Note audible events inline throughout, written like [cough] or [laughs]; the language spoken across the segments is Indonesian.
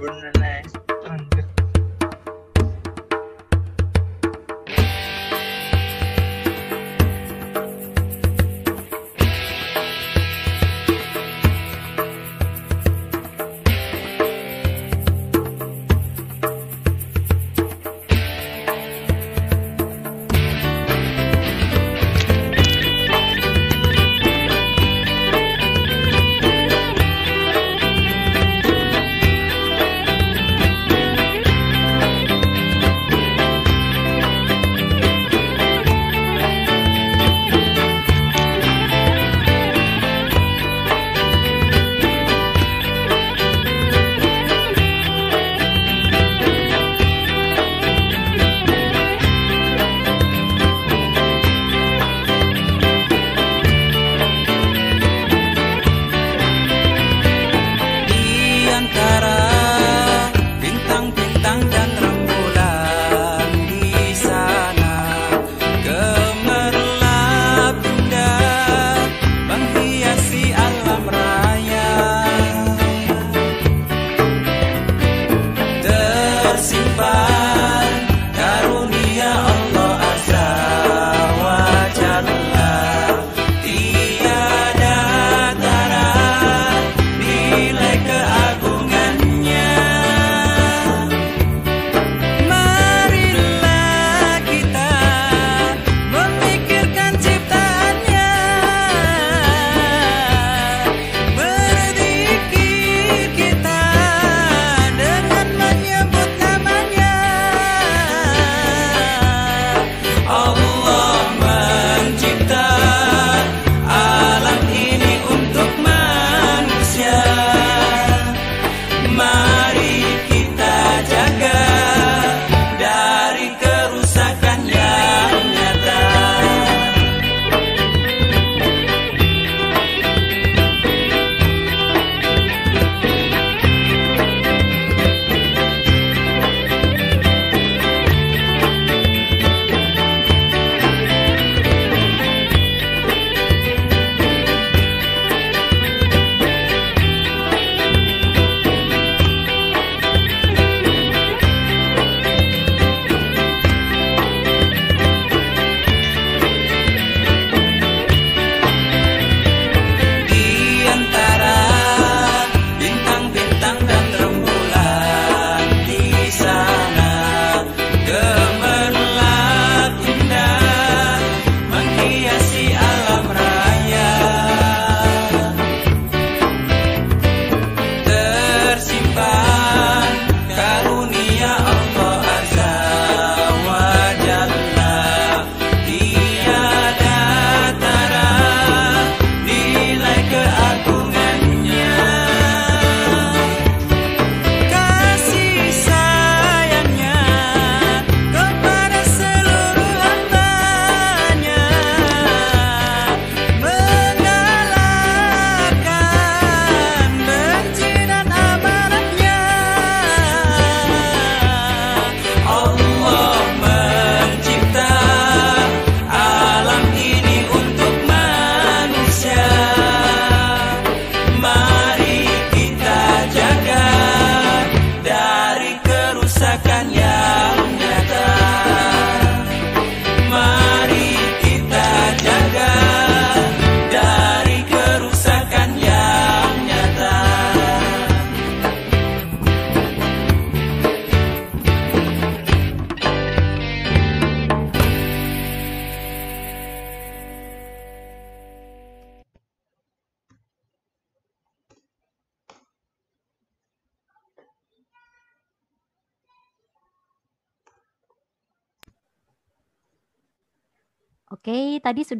bener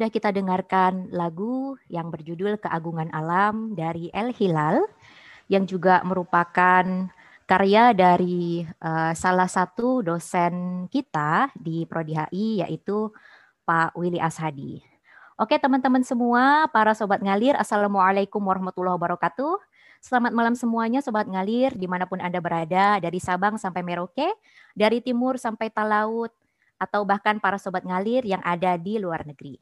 sudah kita dengarkan lagu yang berjudul Keagungan Alam dari El Hilal yang juga merupakan karya dari eh, salah satu dosen kita di Prodi HI yaitu Pak Willy Ashadi. Oke teman-teman semua, para sobat ngalir, Assalamualaikum warahmatullahi wabarakatuh. Selamat malam semuanya sobat ngalir di mana pun Anda berada, dari Sabang sampai Merauke, dari timur sampai Talaut, atau bahkan para sobat ngalir yang ada di luar negeri.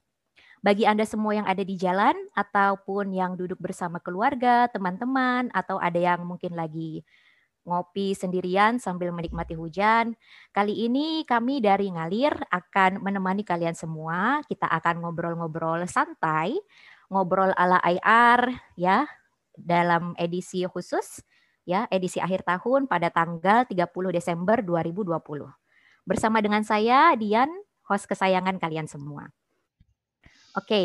Bagi Anda semua yang ada di jalan ataupun yang duduk bersama keluarga, teman-teman, atau ada yang mungkin lagi ngopi sendirian sambil menikmati hujan. Kali ini kami dari Ngalir akan menemani kalian semua. Kita akan ngobrol-ngobrol santai, ngobrol ala IR ya dalam edisi khusus ya, edisi akhir tahun pada tanggal 30 Desember 2020. Bersama dengan saya Dian, host kesayangan kalian semua. Oke.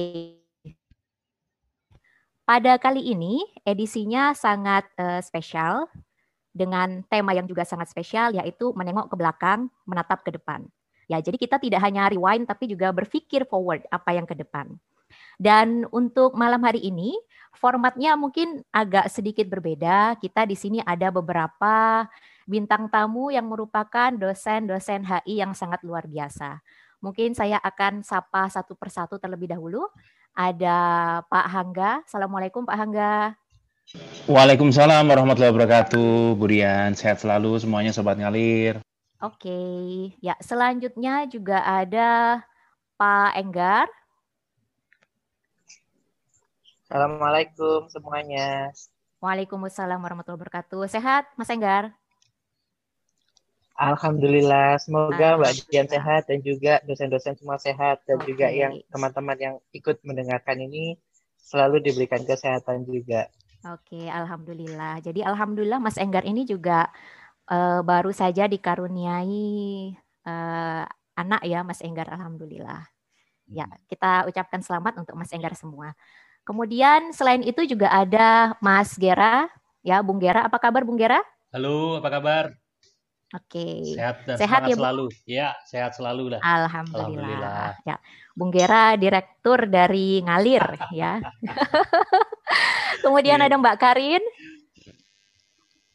Pada kali ini edisinya sangat uh, spesial dengan tema yang juga sangat spesial yaitu menengok ke belakang, menatap ke depan. Ya, jadi kita tidak hanya rewind tapi juga berpikir forward apa yang ke depan. Dan untuk malam hari ini formatnya mungkin agak sedikit berbeda. Kita di sini ada beberapa bintang tamu yang merupakan dosen-dosen HI yang sangat luar biasa. Mungkin saya akan sapa satu persatu terlebih dahulu. Ada Pak Hangga. Assalamualaikum Pak Hangga. Waalaikumsalam warahmatullahi wabarakatuh. Burian, sehat selalu semuanya Sobat Ngalir. Oke, ya selanjutnya juga ada Pak Enggar. Assalamualaikum semuanya. Waalaikumsalam warahmatullahi wabarakatuh. Sehat, Mas Enggar? Alhamdulillah, semoga Mbak Dian sehat dan juga dosen-dosen semua sehat dan okay. juga yang teman-teman yang ikut mendengarkan ini selalu diberikan kesehatan juga. Oke, alhamdulillah. Jadi alhamdulillah Mas Enggar ini juga uh, baru saja dikaruniai uh, anak ya Mas Enggar alhamdulillah. Ya, hmm. kita ucapkan selamat untuk Mas Enggar semua. Kemudian selain itu juga ada Mas Gera, ya Bung Gera. Apa kabar Bung Gera? Halo, apa kabar? Oke. Sehat dan sehat ya, selalu. Ya, sehat selalu lah. Alhamdulillah. Alhamdulillah. Ya, Bung Gera direktur dari Ngalir ya. [laughs] Kemudian iya. ada Mbak Karin.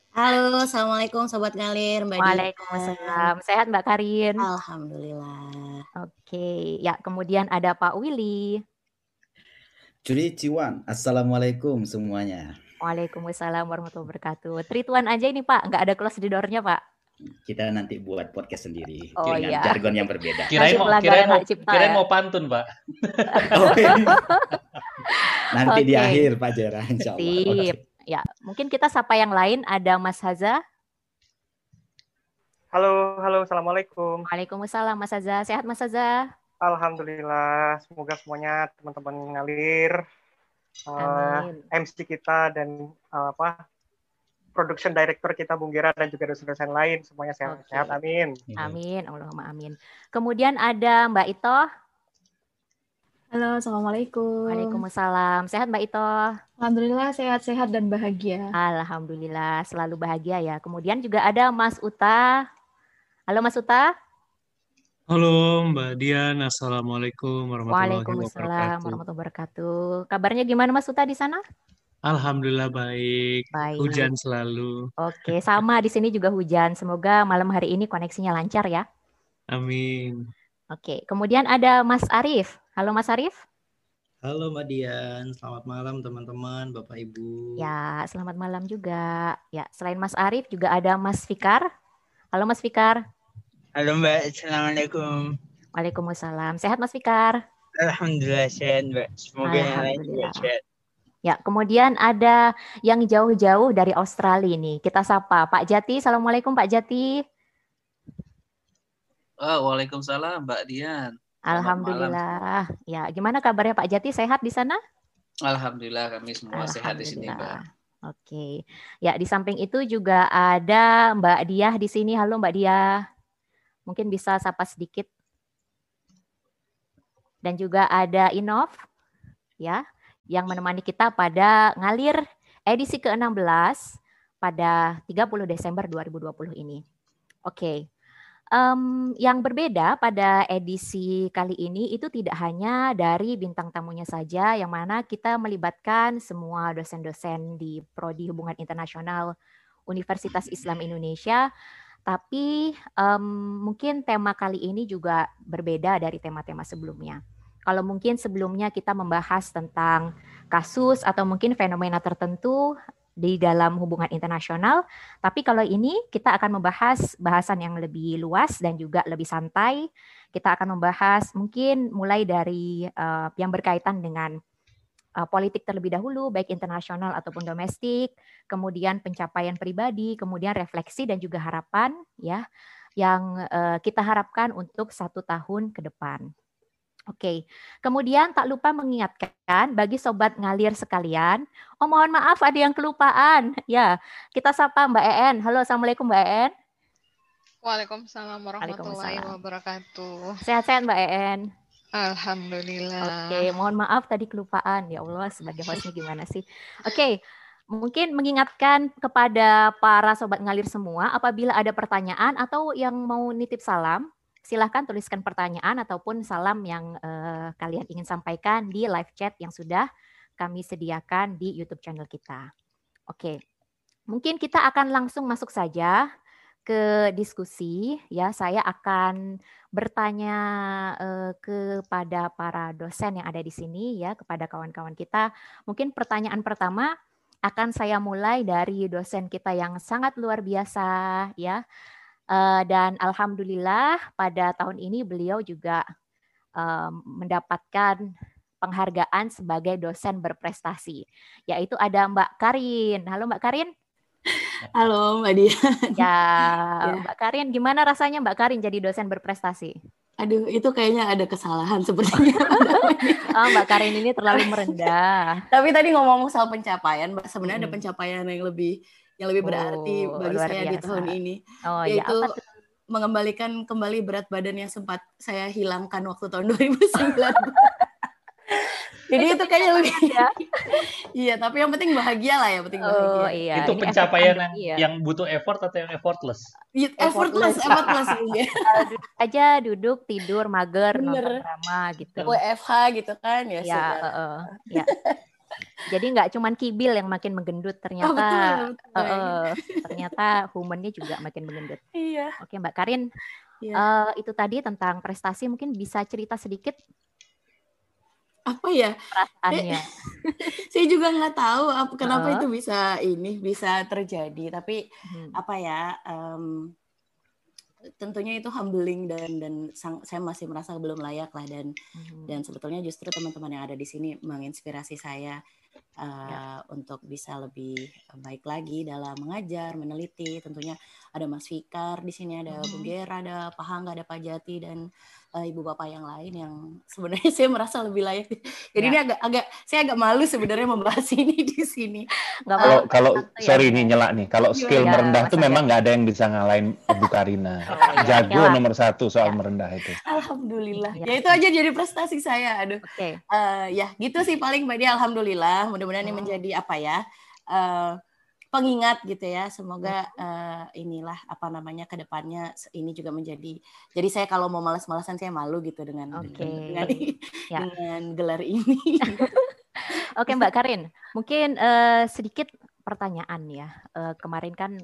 Halo, assalamualaikum sobat ngalir, Mbak Waalaikumsalam. Sehat Mbak Karin? Alhamdulillah. Oke, ya kemudian ada Pak Willy. Juri Ciwan, assalamualaikum semuanya. Waalaikumsalam warahmatullahi wabarakatuh. Trituan aja ini Pak, nggak ada close di door-nya Pak. Kita nanti buat podcast sendiri oh, dengan iya. jargon yang berbeda. Kirain mau, kirain mau, kirain mau pantun Pak. oh, iya. [laughs] Nanti okay. di akhir Pak Jera, insya Allah. Sip. Ya, mungkin kita sapa yang lain. Ada Mas Haza. Halo, halo, assalamualaikum. Waalaikumsalam, Mas Haza. Sehat, Mas Haza? Alhamdulillah, semoga semuanya teman-teman ngalir, uh, MC kita dan uh, apa production director kita Bung Gera dan juga dosen-dosen lain semuanya sehat-sehat. Okay. Amin. Amin. Allahumma amin. Kemudian ada Mbak Ito. Halo, Assalamualaikum. Waalaikumsalam. Sehat Mbak Ito? Alhamdulillah sehat-sehat dan bahagia. Alhamdulillah selalu bahagia ya. Kemudian juga ada Mas Uta. Halo Mas Uta. Halo Mbak Dian, Assalamualaikum warahmatullahi Waalaikumsalam wabarakatuh. warahmatullahi wabarakatuh. Kabarnya gimana Mas Uta di sana? Alhamdulillah baik. baik. Hujan selalu. Oke, sama di sini juga hujan. Semoga malam hari ini koneksinya lancar ya. Amin. Oke, kemudian ada Mas Arif. Halo Mas Arif. Halo Mbak Dian, selamat malam teman-teman, Bapak Ibu. Ya, selamat malam juga. Ya, selain Mas Arif juga ada Mas Fikar. Halo Mas Fikar. Halo Mbak, Assalamualaikum. Waalaikumsalam. Sehat Mas Fikar? Alhamdulillah sehat Mbak. Semoga yang lain juga sehat. Ya, kemudian ada yang jauh-jauh dari Australia nih. Kita sapa Pak Jati. Assalamualaikum Pak Jati. Oh, Waalaikumsalam Mbak Dian. Alhamdulillah. Ya, gimana kabarnya Pak Jati? Sehat di sana? Alhamdulillah kami semua sehat di sini, Mbak. Oke. Ya, di samping itu juga ada Mbak Diah di sini. Halo Mbak Diah. Mungkin bisa sapa sedikit. Dan juga ada Inov ya, yang menemani kita pada ngalir edisi ke-16 pada 30 Desember 2020 ini. Oke. Um, yang berbeda pada edisi kali ini itu tidak hanya dari bintang tamunya saja, yang mana kita melibatkan semua dosen-dosen di Prodi Hubungan Internasional Universitas Islam Indonesia, tapi um, mungkin tema kali ini juga berbeda dari tema-tema sebelumnya. Kalau mungkin sebelumnya kita membahas tentang kasus atau mungkin fenomena tertentu di dalam hubungan internasional. Tapi kalau ini kita akan membahas bahasan yang lebih luas dan juga lebih santai. Kita akan membahas mungkin mulai dari uh, yang berkaitan dengan uh, politik terlebih dahulu, baik internasional ataupun domestik, kemudian pencapaian pribadi, kemudian refleksi dan juga harapan, ya, yang uh, kita harapkan untuk satu tahun ke depan. Oke, kemudian tak lupa mengingatkan bagi sobat ngalir sekalian, oh mohon maaf ada yang kelupaan. Ya, kita sapa Mbak En. Halo, Assalamualaikum Mbak En. Waalaikumsalam warahmatullahi wabarakatuh. Sehat-sehat Mbak En. Alhamdulillah. Oke, mohon maaf tadi kelupaan. Ya Allah, sebagai hostnya gimana sih? Oke, mungkin mengingatkan kepada para sobat ngalir semua, apabila ada pertanyaan atau yang mau nitip salam, silahkan tuliskan pertanyaan ataupun salam yang uh, kalian ingin sampaikan di live chat yang sudah kami sediakan di YouTube channel kita. Oke, mungkin kita akan langsung masuk saja ke diskusi. Ya, saya akan bertanya uh, kepada para dosen yang ada di sini ya, kepada kawan-kawan kita. Mungkin pertanyaan pertama akan saya mulai dari dosen kita yang sangat luar biasa ya. Uh, dan alhamdulillah pada tahun ini beliau juga uh, mendapatkan penghargaan sebagai dosen berprestasi, yaitu ada Mbak Karin. Halo Mbak Karin. [laughs] Halo Mbak Dia. Ya, [laughs] ya, Mbak Karin, gimana rasanya Mbak Karin jadi dosen berprestasi? Aduh, itu kayaknya ada kesalahan sepertinya. [laughs] oh, Mbak Karin ini terlalu merendah. Tapi tadi ngomong soal pencapaian, Mbak, sebenarnya hmm. ada pencapaian yang lebih yang lebih berarti oh, bagi saya biasa. di tahun ini, oh, iya, yaitu ya, mengembalikan kembali berat badan yang sempat saya hilangkan waktu tahun 2019. [laughs] Jadi itu, kayaknya lebih ya. [laughs] iya, tapi yang penting bahagia lah ya, penting bahagia. Oh, iya. Itu Ini pencapaian yang, iya. yang butuh effort atau yang effortless? Iya, effortless, effortless, ya. [laughs] duduk aja duduk, tidur, mager, Bener. nonton drama gitu. WFH gitu kan ya. Ya, uh, uh, ya. Jadi nggak cuman kibil yang makin menggendut, ternyata oh, betul, betul. Uh, ternyata humannya juga makin menggendut. Iya. Oke, Mbak Karin. Iya. Uh, itu tadi tentang prestasi mungkin bisa cerita sedikit apa ya perasaannya [laughs] saya juga nggak tahu apa kenapa uh. itu bisa ini bisa terjadi tapi hmm. apa ya um, tentunya itu humbling dan dan sang, saya masih merasa belum layak lah dan hmm. dan sebetulnya justru teman-teman yang ada di sini menginspirasi saya uh, ya. untuk bisa lebih baik lagi dalam mengajar meneliti tentunya ada Mas Fikar di sini ada hmm. Bung Gera ada Pak Hangga ada Pak Jati dan uh, ibu bapak yang lain yang sebenarnya [laughs] saya merasa lebih layak. Jadi ya. ini agak agak saya agak malu sebenarnya membahas [laughs] ini di sini. Kalau uh, kalau ya. sorry nih nyela nih, kalau skill ya, merendah tuh memang nggak ada yang bisa ngalahin Ibu Karina. Oh. Jago ya. nomor satu soal ya. merendah itu. Alhamdulillah. Ya. ya itu aja jadi prestasi saya. Aduh. Okay. Uh, eh, ya gitu sih paling Mbak Dia. Alhamdulillah. Mudah-mudahan oh. ini menjadi apa ya? Uh, pengingat gitu ya. Semoga uh, inilah apa namanya ke depannya ini juga menjadi. Jadi saya kalau mau malas-malasan saya malu gitu dengan okay. dengan, dengan, ya. dengan gelar ini. [laughs] Oke Mbak Karin, mungkin uh, sedikit pertanyaan ya. Uh, kemarin kan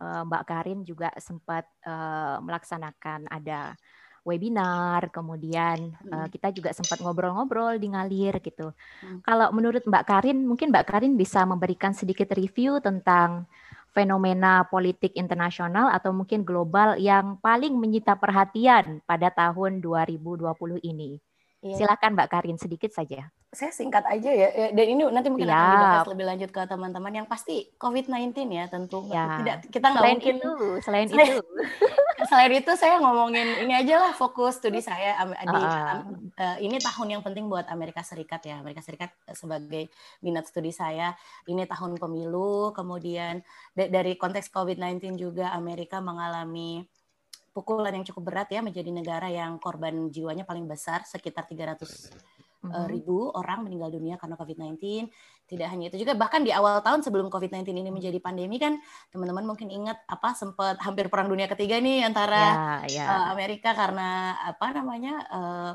uh, Mbak Karin juga sempat uh, melaksanakan ada webinar, kemudian hmm. uh, kita juga sempat ngobrol-ngobrol di ngalir gitu. Hmm. Kalau menurut Mbak Karin, mungkin Mbak Karin bisa memberikan sedikit review tentang fenomena politik internasional atau mungkin global yang paling menyita perhatian pada tahun 2020 ini. Iya. Silakan Mbak Karin sedikit saja saya singkat aja ya dan ini nanti mungkin ya. akan dibahas lebih lanjut ke teman-teman yang pasti COVID-19 ya tentu ya. tidak kita nggak mungkin itu, selain, selain itu [laughs] selain itu saya ngomongin ini aja lah fokus studi saya di uh. uh, ini tahun yang penting buat Amerika Serikat ya Amerika Serikat sebagai minat studi saya ini tahun pemilu kemudian dari konteks COVID-19 juga Amerika mengalami pukulan yang cukup berat ya menjadi negara yang korban jiwanya paling besar sekitar 300 mm-hmm. ribu orang meninggal dunia karena COVID-19. Tidak hanya itu juga, bahkan di awal tahun sebelum COVID-19 ini menjadi pandemi kan, teman-teman mungkin ingat apa sempat hampir perang dunia ketiga nih antara yeah, yeah. Uh, Amerika karena apa namanya uh,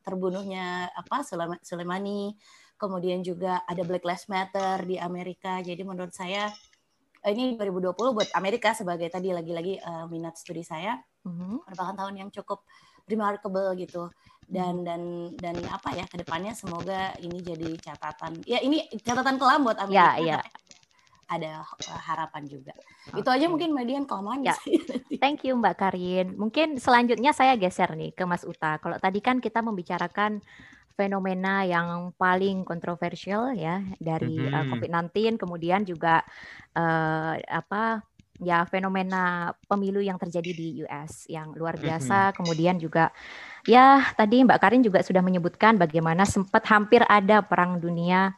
terbunuhnya apa Soleimani, kemudian juga ada Black Lives Matter di Amerika. Jadi menurut saya ini 2020 buat Amerika sebagai tadi lagi-lagi uh, minat studi saya mm-hmm. merupakan tahun yang cukup remarkable gitu dan hmm. dan dan apa ya ke depannya semoga ini jadi catatan ya ini catatan kelam buat Amerika ya, ya. [laughs] ada eh, harapan juga okay. itu aja mungkin Median kelamaan ya. thank you Mbak Karin mungkin selanjutnya saya geser nih ke Mas Uta kalau tadi kan kita membicarakan fenomena yang paling kontroversial ya dari mm -hmm. uh, COVID-19, kemudian juga uh, apa ya fenomena pemilu yang terjadi di US yang luar biasa. Mm -hmm. Kemudian juga ya tadi Mbak Karin juga sudah menyebutkan bagaimana sempat hampir ada perang dunia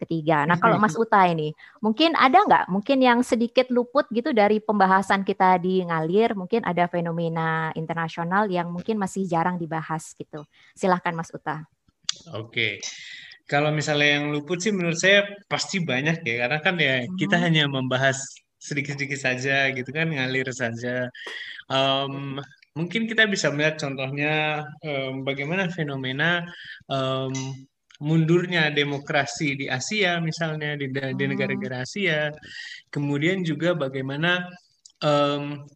ketiga. Nah kalau Mas Uta ini mungkin ada nggak mungkin yang sedikit luput gitu dari pembahasan kita di ngalir mungkin ada fenomena internasional yang mungkin masih jarang dibahas gitu. Silahkan Mas Uta. Oke. Kalau misalnya yang luput sih menurut saya pasti banyak ya karena kan ya kita hmm. hanya membahas sedikit-sedikit saja gitu kan ngalir saja. Um, mungkin kita bisa melihat contohnya um, bagaimana fenomena um, mundurnya demokrasi di Asia misalnya di, di hmm. negara-negara Asia. Kemudian juga bagaimana um,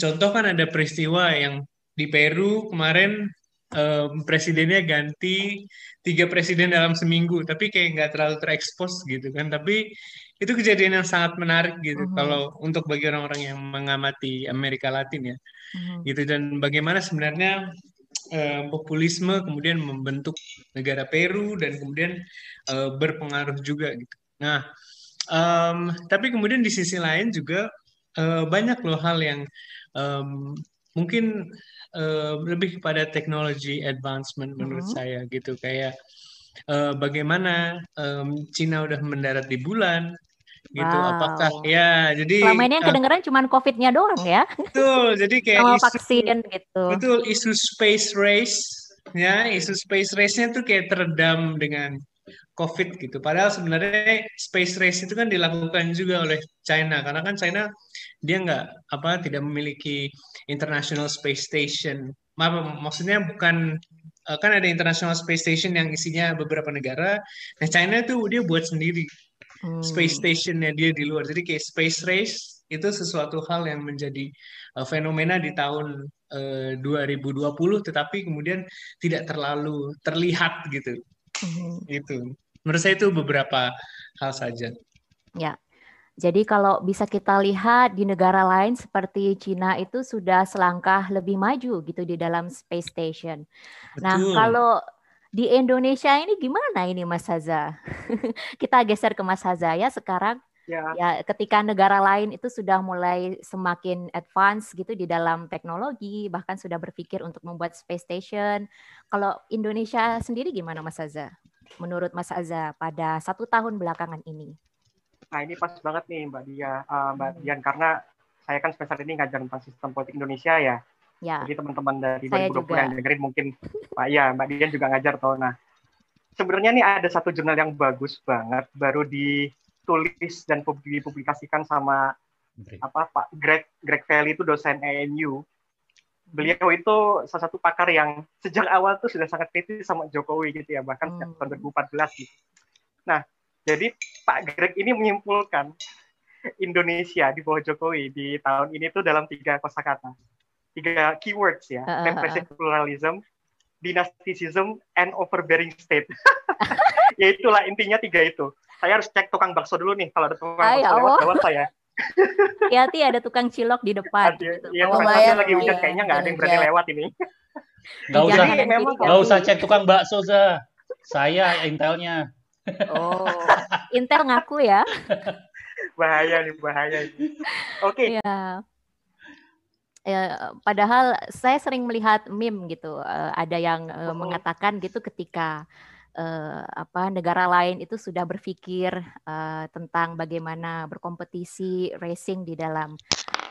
contoh kan ada peristiwa yang di Peru kemarin um, presidennya ganti tiga presiden dalam seminggu, tapi kayak nggak terlalu terekspos gitu kan. Tapi itu kejadian yang sangat menarik gitu uh-huh. kalau untuk bagi orang-orang yang mengamati Amerika Latin ya uh-huh. gitu dan bagaimana sebenarnya uh, populisme kemudian membentuk negara Peru dan kemudian uh, berpengaruh juga gitu nah um, tapi kemudian di sisi lain juga uh, banyak loh hal yang um, mungkin uh, lebih kepada teknologi advancement menurut uh-huh. saya gitu. Kayak uh, bagaimana um, Cina udah mendarat di bulan gitu. Wow. apakah ya jadi selama ini yang eh, kedengeran uh, cuma covidnya doang ya. betul. Jadi kayak Sama isu, vaksin gitu. betul isu space race ya isu space race-nya tuh kayak teredam dengan covid gitu. Padahal sebenarnya space race itu kan dilakukan juga oleh China. Karena kan China dia nggak apa tidak memiliki international space station Maaf, maksudnya bukan eh, kan ada international space station yang isinya beberapa negara nah China tuh dia buat sendiri space hmm. stationnya dia di luar. Jadi kayak space race itu sesuatu hal yang menjadi uh, fenomena di tahun uh, 2020, tetapi kemudian tidak terlalu terlihat gitu. Hmm. Itu menurut saya itu beberapa hal saja. Ya. Jadi kalau bisa kita lihat di negara lain seperti Cina itu sudah selangkah lebih maju gitu di dalam space station. Nah, Betul. Nah, kalau di Indonesia ini gimana ini Mas Haza? [laughs] Kita geser ke Mas Haza ya sekarang. Ya. ya, ketika negara lain itu sudah mulai semakin advance gitu di dalam teknologi, bahkan sudah berpikir untuk membuat space station. Kalau Indonesia sendiri gimana Mas Haza? Menurut Mas Haza pada satu tahun belakangan ini? Nah ini pas banget nih Mbak Dia, uh, Mbak hmm. Dian karena saya kan spesial ini ngajar tentang sistem politik Indonesia ya. Ya. Jadi teman-teman dari Saya 2020 juga. yang dengerin mungkin Pak ya Mbak Dian juga ngajar toh. Nah, sebenarnya nih ada satu jurnal yang bagus banget baru ditulis dan dipublikasikan sama apa Pak Greg Greg Valley itu dosen ANU. Beliau itu salah satu pakar yang sejak awal tuh sudah sangat kritis sama Jokowi gitu ya, bahkan sejak hmm. tahun 2014 gitu. Nah, jadi Pak Greg ini menyimpulkan Indonesia di bawah Jokowi di tahun ini tuh dalam tiga kosakata tiga keywords ya, uh, repressive pluralism, dynasticism, and overbearing state. [laughs] ya itulah intinya tiga itu. Saya harus cek tukang bakso dulu nih kalau ada tukang Ay, bakso lewat lewat saya. Hati-hati ada tukang cilok di depan. Iya, gitu. tukang lagi hujan kayaknya nggak ada yang berani lewat ini. Gak usah, gak usah cek tukang bakso za. Saya intelnya. Oh, Intel ngaku ya. bahaya nih, bahaya. Oke. Okay. Ya. Ya, padahal saya sering melihat meme gitu, uh, ada yang uh, mengatakan gitu ketika uh, apa negara lain itu sudah berpikir uh, tentang bagaimana berkompetisi racing di dalam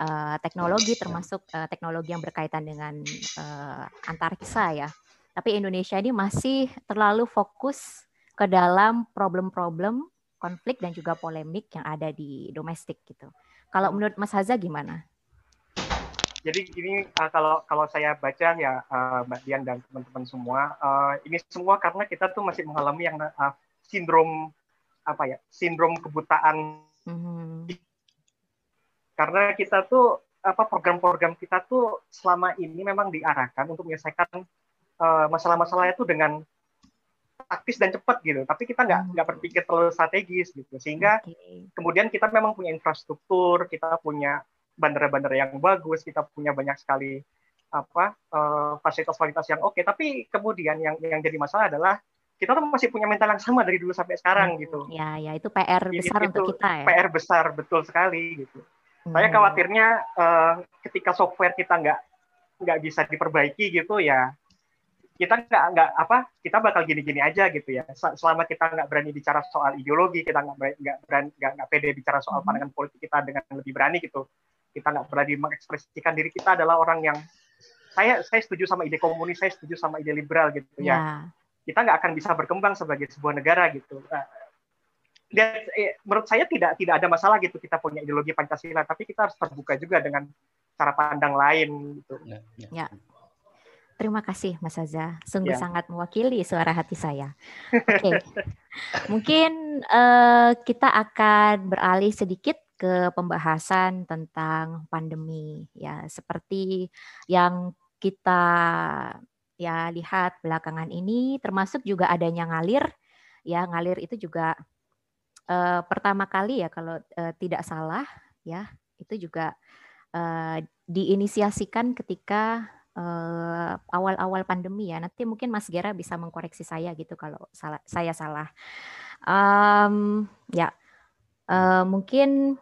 uh, teknologi termasuk uh, teknologi yang berkaitan dengan uh, antariksa ya. Tapi Indonesia ini masih terlalu fokus ke dalam problem-problem konflik dan juga polemik yang ada di domestik gitu. Kalau menurut Mas Haza gimana? jadi ini uh, kalau kalau saya baca ya uh, Mbak Dian dan teman-teman semua uh, ini semua karena kita tuh masih mengalami yang uh, sindrom apa ya sindrom kebutaan mm-hmm. karena kita tuh apa program-program kita tuh selama ini memang diarahkan untuk menyelesaikan uh, masalah-masalah itu dengan taktis dan cepat gitu tapi kita nggak nggak mm-hmm. berpikir terlalu strategis gitu sehingga okay. kemudian kita memang punya infrastruktur kita punya bandara-bandara yang bagus, kita punya banyak sekali apa uh, fasilitas-fasilitas yang oke, okay. tapi kemudian yang yang jadi masalah adalah kita tuh masih punya mental yang sama dari dulu sampai sekarang hmm, gitu. Ya, ya itu PR besar itu, untuk kita ya. PR besar betul sekali gitu. Hmm. Saya khawatirnya uh, ketika software kita nggak nggak bisa diperbaiki gitu ya kita nggak nggak apa kita bakal gini-gini aja gitu ya selama kita nggak berani bicara soal ideologi kita nggak berani nggak berani nggak nggak pede bicara soal hmm. pandangan politik kita dengan lebih berani gitu kita nggak berani mengekspresikan diri kita adalah orang yang saya saya setuju sama ide komunis saya setuju sama ide liberal gitu ya, ya. kita nggak akan bisa berkembang sebagai sebuah negara gitu dan eh, menurut saya tidak tidak ada masalah gitu kita punya ideologi pancasila tapi kita harus terbuka juga dengan cara pandang lain gitu ya, ya. Terima kasih Mas Aza, sungguh ya. sangat mewakili suara hati saya. Oke, okay. [laughs] mungkin uh, kita akan beralih sedikit ke pembahasan tentang pandemi ya seperti yang kita ya lihat belakangan ini termasuk juga adanya ngalir ya ngalir itu juga uh, pertama kali ya kalau uh, tidak salah ya itu juga uh, diinisiasikan ketika eh, awal-awal pandemi ya. Nanti mungkin Mas Gera bisa mengkoreksi saya gitu kalau salah, saya salah. Um, ya, uh, mungkin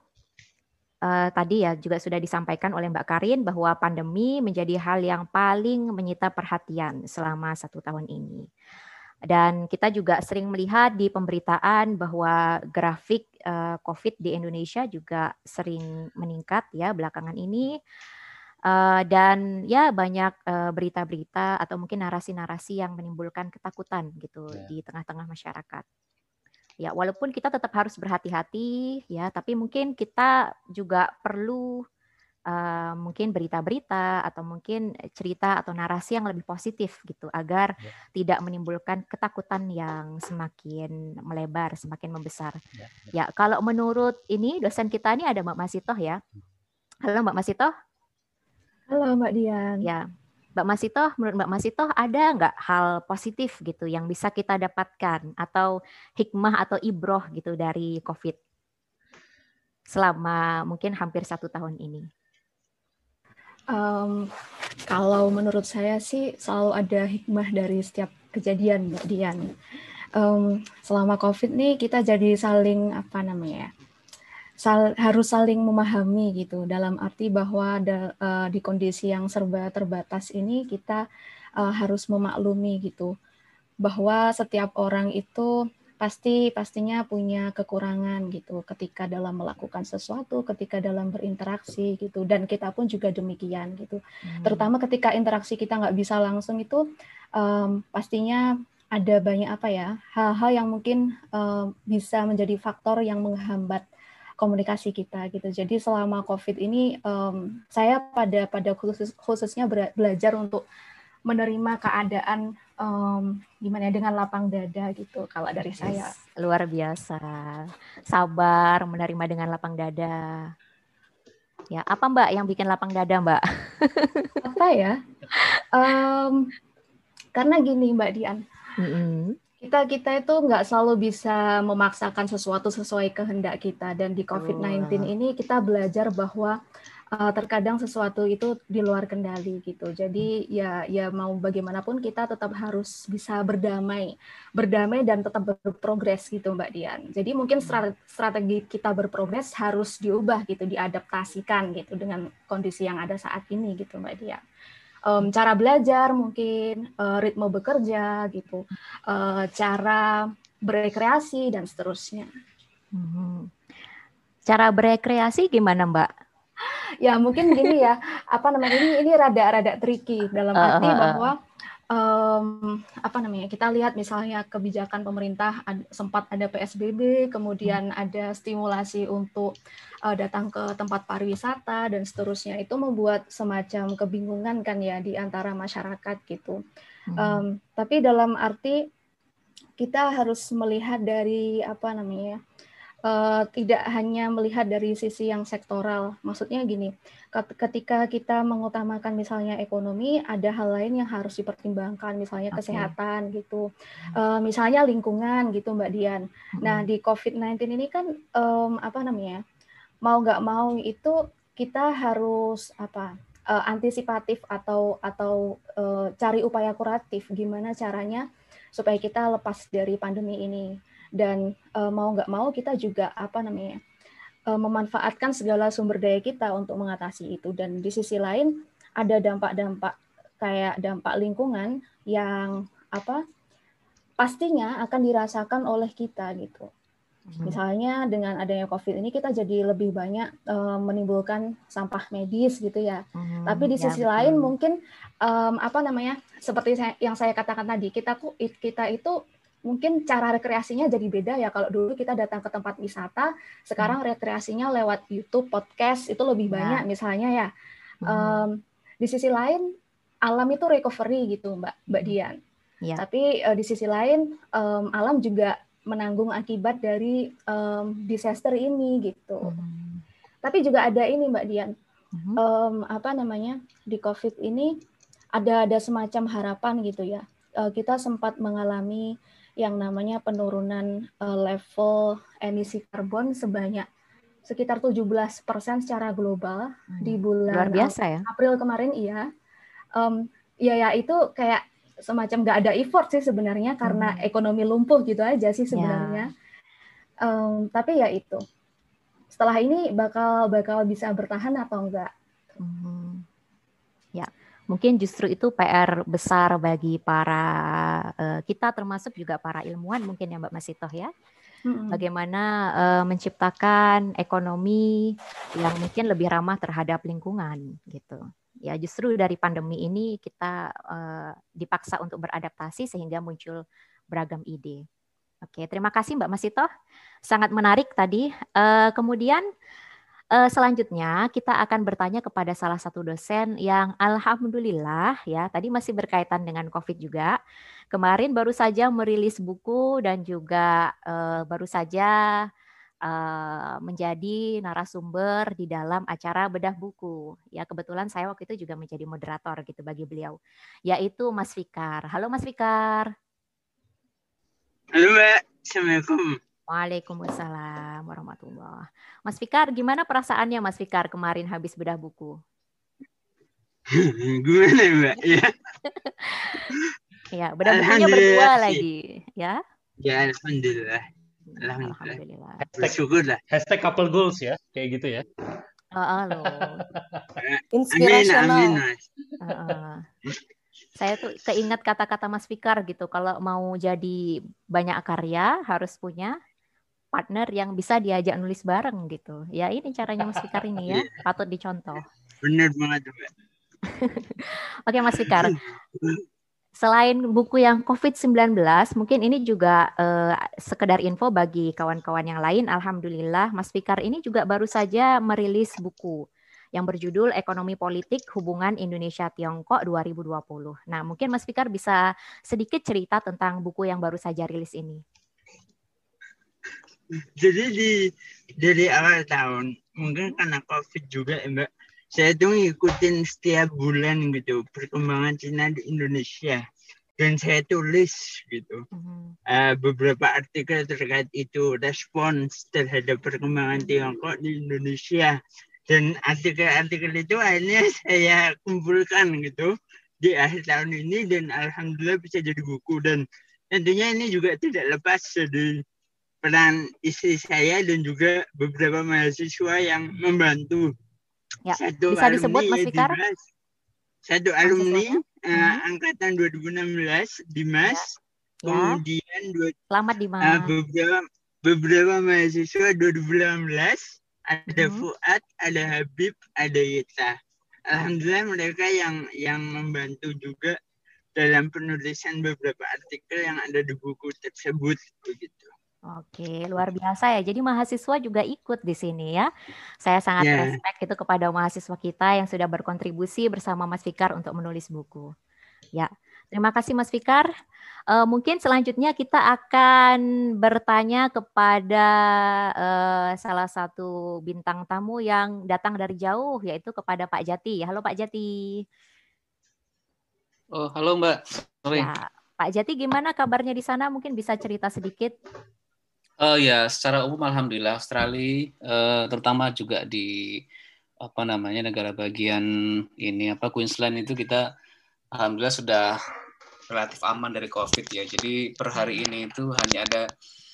uh, tadi ya juga sudah disampaikan oleh Mbak Karin bahwa pandemi menjadi hal yang paling menyita perhatian selama satu tahun ini. Dan kita juga sering melihat di pemberitaan bahwa grafik uh, COVID di Indonesia juga sering meningkat ya belakangan ini. Uh, dan ya banyak uh, berita-berita atau mungkin narasi-narasi yang menimbulkan ketakutan gitu yeah. di tengah-tengah masyarakat. Ya, walaupun kita tetap harus berhati-hati ya, tapi mungkin kita juga perlu uh, mungkin berita-berita atau mungkin cerita atau narasi yang lebih positif gitu agar yeah. tidak menimbulkan ketakutan yang semakin melebar, semakin membesar. Yeah, yeah. Ya, kalau menurut ini dosen kita ini ada Mbak Masitoh ya. Hmm. Halo Mbak Masitoh. Halo Mbak Dian. Ya, Mbak Masito, menurut Mbak Masito ada nggak hal positif gitu yang bisa kita dapatkan atau hikmah atau ibroh gitu dari COVID selama mungkin hampir satu tahun ini? Um, kalau menurut saya sih selalu ada hikmah dari setiap kejadian Mbak Dian. Um, selama COVID nih kita jadi saling apa namanya ya? Sal harus saling memahami gitu dalam arti bahwa da, uh, di kondisi yang serba terbatas ini kita uh, harus memaklumi gitu bahwa setiap orang itu pasti pastinya punya kekurangan gitu ketika dalam melakukan sesuatu, ketika dalam berinteraksi gitu, dan kita pun juga demikian gitu. Hmm. Terutama ketika interaksi kita nggak bisa langsung itu um, pastinya ada banyak apa ya hal-hal yang mungkin um, bisa menjadi faktor yang menghambat komunikasi kita gitu. Jadi selama COVID ini um, saya pada pada khusus, khususnya belajar untuk menerima keadaan um, gimana ya dengan lapang dada gitu kalau dari yes, saya. Luar biasa. Sabar menerima dengan lapang dada. Ya, apa Mbak yang bikin lapang dada, Mbak? apa ya? Um, karena gini Mbak Dian. Mm -hmm kita kita itu nggak selalu bisa memaksakan sesuatu sesuai kehendak kita dan di COVID-19 ini kita belajar bahwa uh, terkadang sesuatu itu di luar kendali gitu. Jadi ya ya mau bagaimanapun kita tetap harus bisa berdamai, berdamai dan tetap berprogres gitu Mbak Dian. Jadi mungkin hmm. strategi kita berprogres harus diubah gitu, diadaptasikan gitu dengan kondisi yang ada saat ini gitu Mbak Dian um, cara belajar mungkin uh, ritme bekerja gitu uh, cara berekreasi dan seterusnya hmm. cara berekreasi gimana mbak ya mungkin gini ya apa namanya ini ini rada-rada tricky dalam arti uh, uh, uh. bahwa um, apa namanya kita lihat misalnya kebijakan pemerintah ad, sempat ada PSBB kemudian hmm. ada stimulasi untuk uh, datang ke tempat pariwisata dan seterusnya itu membuat semacam kebingungan kan ya di antara masyarakat gitu hmm. um, tapi dalam arti kita harus melihat dari apa namanya uh, tidak hanya melihat dari sisi yang sektoral. Maksudnya gini, ketika kita mengutamakan misalnya ekonomi, ada hal lain yang harus dipertimbangkan, misalnya okay. kesehatan gitu, uh, misalnya lingkungan gitu, Mbak Dian. Hmm. Nah di COVID-19 ini kan um, apa namanya, mau nggak mau itu kita harus apa uh, antisipatif atau atau uh, cari upaya kuratif gimana caranya supaya kita lepas dari pandemi ini dan uh, mau nggak mau kita juga apa namanya uh, memanfaatkan segala sumber daya kita untuk mengatasi itu dan di sisi lain ada dampak-dampak kayak dampak lingkungan yang apa pastinya akan dirasakan oleh kita gitu. Hmm. Misalnya dengan adanya COVID ini kita jadi lebih banyak uh, menimbulkan sampah medis gitu ya. Hmm, Tapi di ya, sisi ya, lain mungkin um, apa namanya seperti saya, yang saya katakan tadi kita kita itu mungkin cara rekreasinya jadi beda ya. Kalau dulu kita datang ke tempat wisata, sekarang hmm. rekreasinya lewat YouTube, podcast itu lebih ya. banyak misalnya ya. Um, di sisi lain alam itu recovery gitu Mbak Mbak Dian. Ya. Tapi uh, di sisi lain um, alam juga menanggung akibat dari um, disaster ini gitu. Hmm. Tapi juga ada ini Mbak Dian, hmm. um, apa namanya di COVID ini ada ada semacam harapan gitu ya. Uh, kita sempat mengalami yang namanya penurunan uh, level emisi karbon sebanyak sekitar 17% secara global hmm. di bulan Luar biasa ya. April kemarin iya. Um, ya ya itu kayak semacam nggak ada effort sih sebenarnya karena hmm. ekonomi lumpuh gitu aja sih ya. sebenarnya. Yeah. Um, tapi ya itu. Setelah ini bakal bakal bisa bertahan atau enggak? Hmm. Ya, mungkin justru itu PR besar bagi para uh, kita termasuk juga para ilmuwan mungkin ya Mbak Masitoh ya. Bagaimana uh, menciptakan ekonomi yang mungkin lebih ramah terhadap lingkungan gitu ya justru dari pandemi ini kita uh, dipaksa untuk beradaptasi sehingga muncul beragam ide. Oke, terima kasih Mbak Masito, sangat menarik tadi. Uh, kemudian uh, selanjutnya kita akan bertanya kepada salah satu dosen yang alhamdulillah ya tadi masih berkaitan dengan COVID juga. Kemarin baru saja merilis buku dan juga uh, baru saja uh, menjadi narasumber di dalam acara bedah buku. Ya kebetulan saya waktu itu juga menjadi moderator gitu bagi beliau, yaitu Mas Fikar. Halo Mas Fikar. Halo Mbak, Assalamualaikum. Waalaikumsalam warahmatullah. Mas Fikar, gimana perasaannya Mas Fikar kemarin habis bedah buku? [laughs] gimana Mbak? Ya. [laughs] ya, bedah bukunya berdua lagi, ya? Ya, alhamdulillah. Alhamdulillah. Hashtag, lah. Hashtag couple goals ya, kayak gitu ya. Uh, loh. [laughs] Inspirational. Amin, amin. Uh, saya tuh keinget kata-kata Mas Fikar gitu. Kalau mau jadi banyak karya harus punya partner yang bisa diajak nulis bareng gitu. Ya ini caranya Mas Fikar ini ya, [laughs] iya. patut dicontoh. Benar banget. [laughs] Oke Mas Fikar, Selain buku yang COVID-19, mungkin ini juga eh, sekedar info bagi kawan-kawan yang lain. Alhamdulillah, Mas Fikar ini juga baru saja merilis buku yang berjudul Ekonomi Politik Hubungan Indonesia Tiongkok 2020. Nah, mungkin Mas Fikar bisa sedikit cerita tentang buku yang baru saja rilis ini. Jadi di dari awal tahun, mungkin karena COVID juga, Mbak, saya tuh ngikutin setiap bulan gitu perkembangan Cina di Indonesia. Dan saya tulis gitu. Mm-hmm. uh, beberapa artikel terkait itu respons terhadap perkembangan Tiongkok di Indonesia. Dan artikel-artikel itu akhirnya [laughs] saya kumpulkan gitu di akhir tahun ini. Dan alhamdulillah bisa jadi buku. Dan tentunya ini juga tidak lepas dari peran istri saya dan juga beberapa mahasiswa yang membantu Ya, satu bisa disebut Mas Fikar? Dimas, satu alumni uh, angkatan 2016 Dimas, ya. kemudian dua, Selamat Dimas. Uh, beberapa beberapa mahasiswa 2018 ada hmm. Fuad, ada Habib, ada Yeta. Alhamdulillah mereka yang yang membantu juga dalam penulisan beberapa artikel yang ada di buku tersebut begitu. Oke, luar biasa ya. Jadi mahasiswa juga ikut di sini ya. Saya sangat yeah. respect itu kepada mahasiswa kita yang sudah berkontribusi bersama Mas Fikar untuk menulis buku. Ya, terima kasih Mas Fikar. Uh, mungkin selanjutnya kita akan bertanya kepada uh, salah satu bintang tamu yang datang dari jauh, yaitu kepada Pak Jati. Halo Pak Jati. Oh, halo Mbak. Sorry. Ya, Pak Jati, gimana kabarnya di sana? Mungkin bisa cerita sedikit. Uh, ya, secara umum alhamdulillah Australia uh, terutama juga di apa namanya negara bagian ini apa Queensland itu kita alhamdulillah sudah relatif aman dari COVID ya. Jadi per hari ini itu hanya ada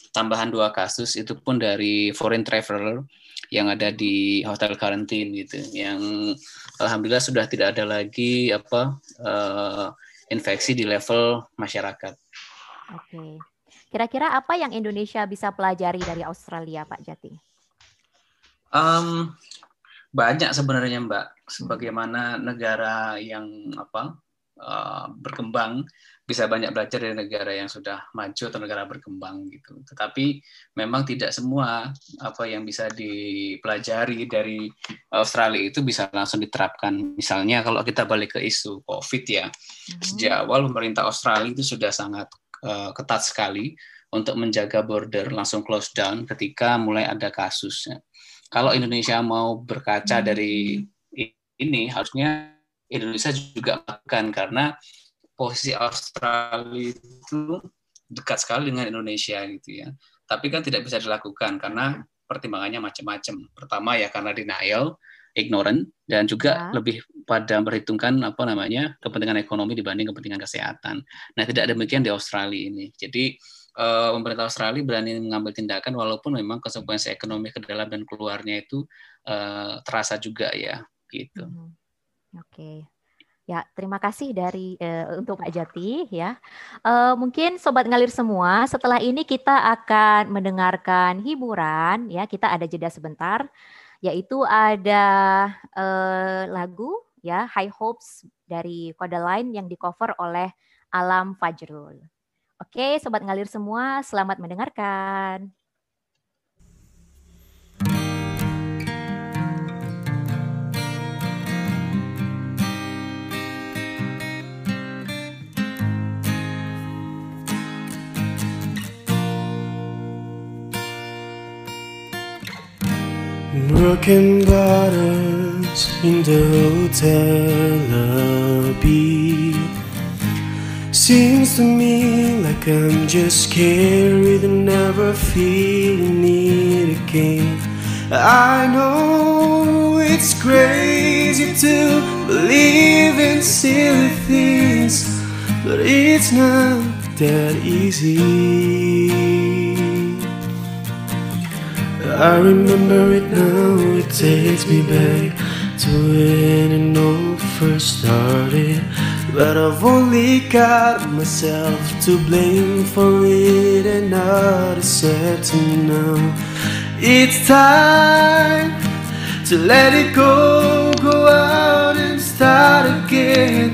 tambahan dua kasus itu pun dari foreign traveler yang ada di hotel karantin gitu. Yang alhamdulillah sudah tidak ada lagi apa uh, infeksi di level masyarakat. Oke. Kira-kira apa yang Indonesia bisa pelajari dari Australia, Pak Jati? Um, banyak sebenarnya Mbak, sebagaimana negara yang apa uh, berkembang bisa banyak belajar dari negara yang sudah maju atau negara berkembang gitu. Tetapi memang tidak semua apa yang bisa dipelajari dari Australia itu bisa langsung diterapkan. Misalnya kalau kita balik ke isu COVID ya, hmm. sejak awal pemerintah Australia itu sudah sangat uh, ketat sekali untuk menjaga border langsung close down ketika mulai ada kasusnya kalau Indonesia mau berkaca hmm. dari ini harusnya Indonesia juga melakukan karena posisi Australia itu dekat sekali dengan Indonesia gitu ya. Tapi kan tidak bisa dilakukan karena pertimbangannya macam-macam. Pertama ya karena denial, ignorant dan juga ya. lebih pada memperhitungkan apa namanya kepentingan ekonomi dibanding kepentingan kesehatan. Nah, tidak demikian di Australia ini. Jadi uh, pemerintah Australia berani mengambil tindakan walaupun memang konsekuensi ekonomi ke dalam dan keluarnya itu uh, terasa juga ya gitu. Hmm. Oke. Okay. Ya, terima kasih dari uh, untuk Pak Jati ya. Uh, mungkin sobat ngalir semua, setelah ini kita akan mendengarkan hiburan ya. Kita ada jeda sebentar yaitu ada uh, lagu ya High Hopes dari Kodaline yang di cover oleh Alam Fajrul. Oke, sobat ngalir semua, selamat mendengarkan. Broken bottles in the hotel lobby Seems to me like I'm just carried and never feeling it again. I know it's crazy to believe in silly things, but it's not that easy. I remember it now, it takes me back to when it all first started. But I've only got myself to blame for it and not accepting now. It's time to let it go, go out and start again.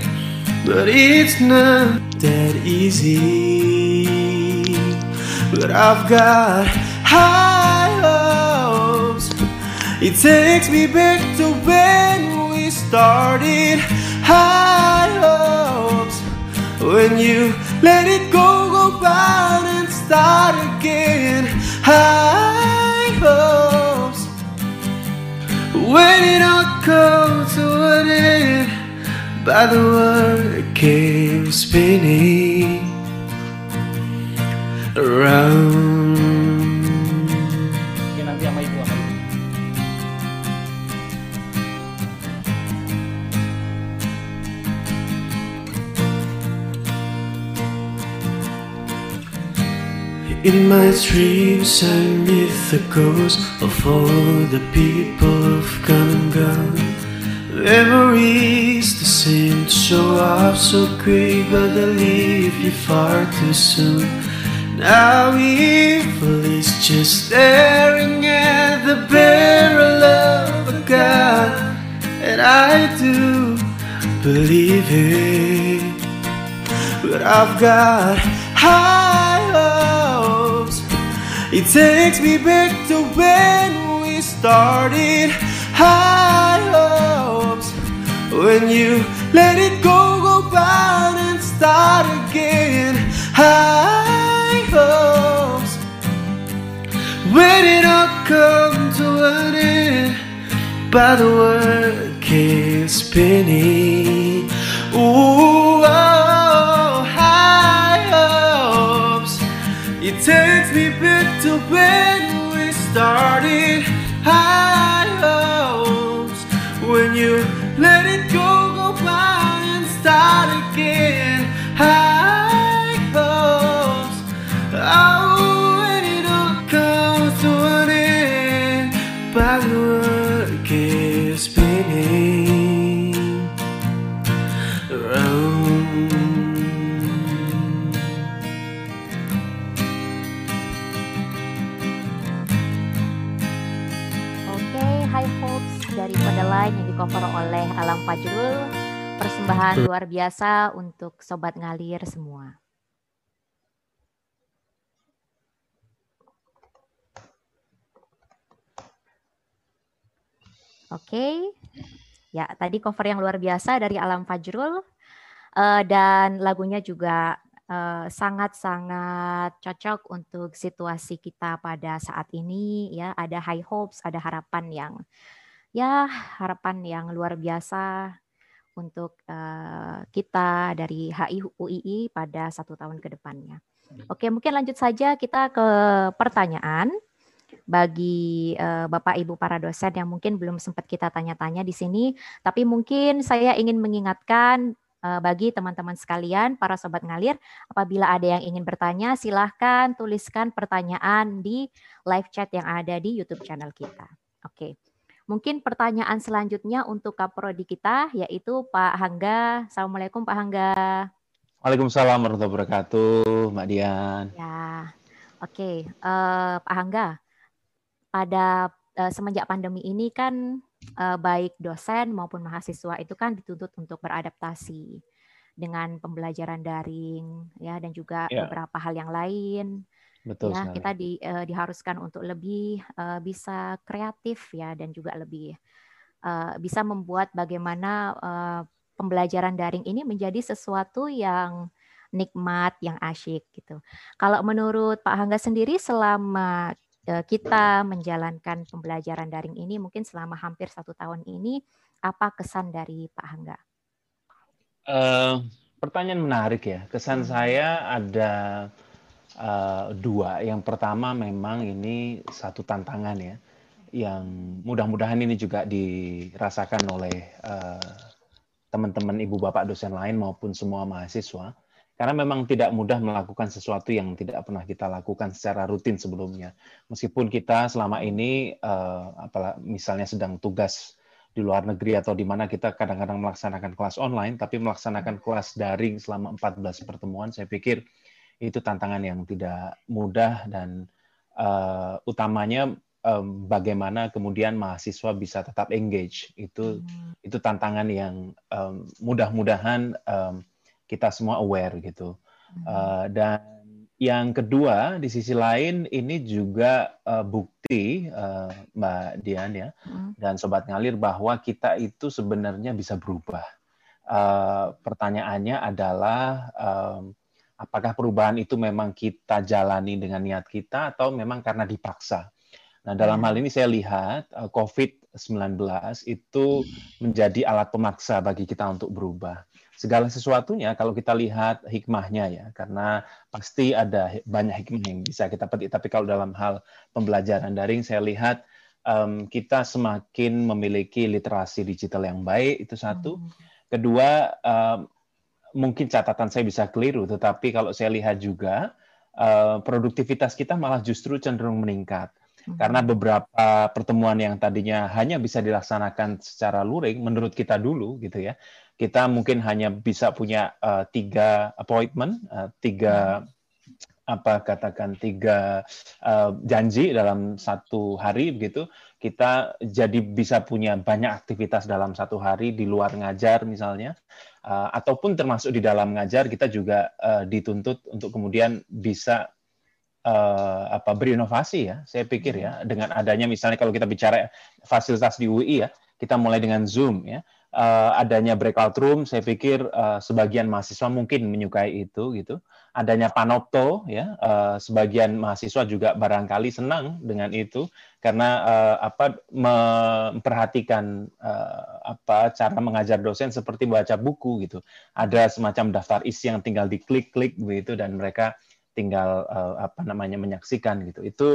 But it's not that easy. But I've got high. It takes me back to when we started high hopes when you let it go, go back and start again. High hopes when it all comes to an end by the word came spinning around. In my dreams I meet the ghosts of all the people who've come and gone Memories that seem to show up so quick but they leave you far too soon. Now evil is just staring at the barrel of a gun And I do believe it. But I've got high it takes me back to when we started high hopes. When you let it go, go back and start again. High hopes. When it all come to an end by the word keep spinning. Ooh, oh, takes me back to when we started. High hopes when you cover oleh Alam Fajrul. Persembahan luar biasa untuk sobat ngalir semua. Oke, okay. ya tadi cover yang luar biasa dari Alam Fajrul uh, dan lagunya juga Eh, sangat-sangat uh, cocok untuk situasi kita pada saat ini ya ada high hopes ada harapan yang ya harapan yang luar biasa untuk uh, kita dari HIUII pada satu tahun ke depannya. Oke, mungkin lanjut saja kita ke pertanyaan bagi uh, Bapak Ibu para dosen yang mungkin belum sempat kita tanya-tanya di sini, tapi mungkin saya ingin mengingatkan Eh, bagi teman-teman sekalian, para sobat ngalir, apabila ada yang ingin bertanya, silahkan tuliskan pertanyaan di live chat yang ada di YouTube channel kita. Oke. Mungkin pertanyaan selanjutnya untuk Kaprodi kita yaitu Pak Hangga. Assalamualaikum Pak Hangga. Waalaikumsalam warahmatullahi wabarakatuh, Mbak Dian. Ya, oke, uh, Pak Hangga. Pada uh, semenjak pandemi ini kan uh, baik dosen maupun mahasiswa itu kan dituntut untuk beradaptasi dengan pembelajaran daring ya dan juga yeah. beberapa hal yang lain. Betul ya, sekali. kita di, uh, diharuskan untuk lebih uh, bisa kreatif ya dan juga lebih uh, bisa membuat bagaimana uh, pembelajaran daring ini menjadi sesuatu yang nikmat, yang asyik gitu. Kalau menurut Pak Hangga sendiri selama Eh, kita menjalankan pembelajaran daring ini mungkin selama hampir satu tahun ini apa kesan dari Pak Hangga? Uh, pertanyaan menarik ya. Kesan hmm. saya ada uh, dua. Yang pertama memang ini satu tantangan ya, yang mudah-mudahan ini juga dirasakan oleh teman-teman ibu bapak dosen lain maupun semua mahasiswa karena memang tidak mudah melakukan sesuatu yang tidak pernah kita lakukan secara rutin sebelumnya. Meskipun kita selama ini, uh, apalah, misalnya sedang tugas di luar negeri atau di mana kita kadang-kadang melaksanakan kelas online, tapi melaksanakan kelas daring selama 14 pertemuan, saya pikir itu tantangan yang tidak mudah dan uh, utamanya um, bagaimana kemudian mahasiswa bisa tetap engage. Itu hmm. itu tantangan yang um, mudah-mudahan um, kita semua aware gitu. Uh, dan yang kedua di sisi lain ini juga uh, bukti uh, Mbak Dian ya hmm. dan sobat ngalir bahwa kita itu sebenarnya bisa berubah. Uh, pertanyaannya adalah um, apakah perubahan itu memang kita jalani dengan niat kita atau memang karena dipaksa. Nah, dalam hal ini saya lihat uh, COVID-19 itu menjadi alat pemaksa bagi kita untuk berubah segala sesuatunya kalau kita lihat hikmahnya ya karena pasti ada banyak hikmah yang bisa kita petik tapi kalau dalam hal pembelajaran daring saya lihat um, kita semakin memiliki literasi digital yang baik itu satu hmm. kedua um, mungkin catatan saya bisa keliru tetapi kalau saya lihat juga uh, produktivitas kita malah justru cenderung meningkat. Hmm. karena beberapa pertemuan yang tadinya hanya bisa dilaksanakan secara luring menurut kita dulu gitu ya kita mungkin hanya bisa punya uh, tiga appointment, uh, tiga apa katakan tiga uh, janji dalam satu hari begitu kita jadi bisa punya banyak aktivitas dalam satu hari di luar ngajar misalnya uh, ataupun termasuk di dalam ngajar kita juga uh, dituntut untuk kemudian bisa uh, apa berinovasi ya saya pikir ya. Dengan adanya misalnya kalau kita bicara fasilitas di UI ya kita mulai dengan Zoom ya uh, adanya breakout room, saya pikir uh, sebagian mahasiswa mungkin menyukai itu gitu. Adanya panopto ya, uh, sebagian mahasiswa juga barangkali senang dengan itu karena uh, apa memperhatikan uh, apa cara mengajar dosen seperti baca buku gitu. Ada semacam daftar isi yang tinggal diklik-klik begitu dan mereka tinggal uh, apa namanya menyaksikan gitu. Itu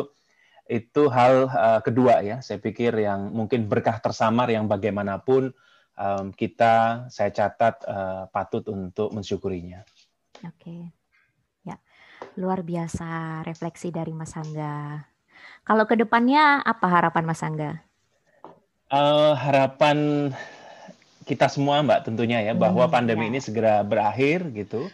itu hal uh, kedua ya, saya pikir yang mungkin berkah tersamar yang bagaimanapun um, kita saya catat uh, patut untuk mensyukurinya. Oke, ya luar biasa refleksi dari Mas Angga. Kalau ke depannya apa harapan Mas Angga? Uh, harapan kita semua Mbak tentunya ya bahwa hmm, pandemi ya. ini segera berakhir gitu.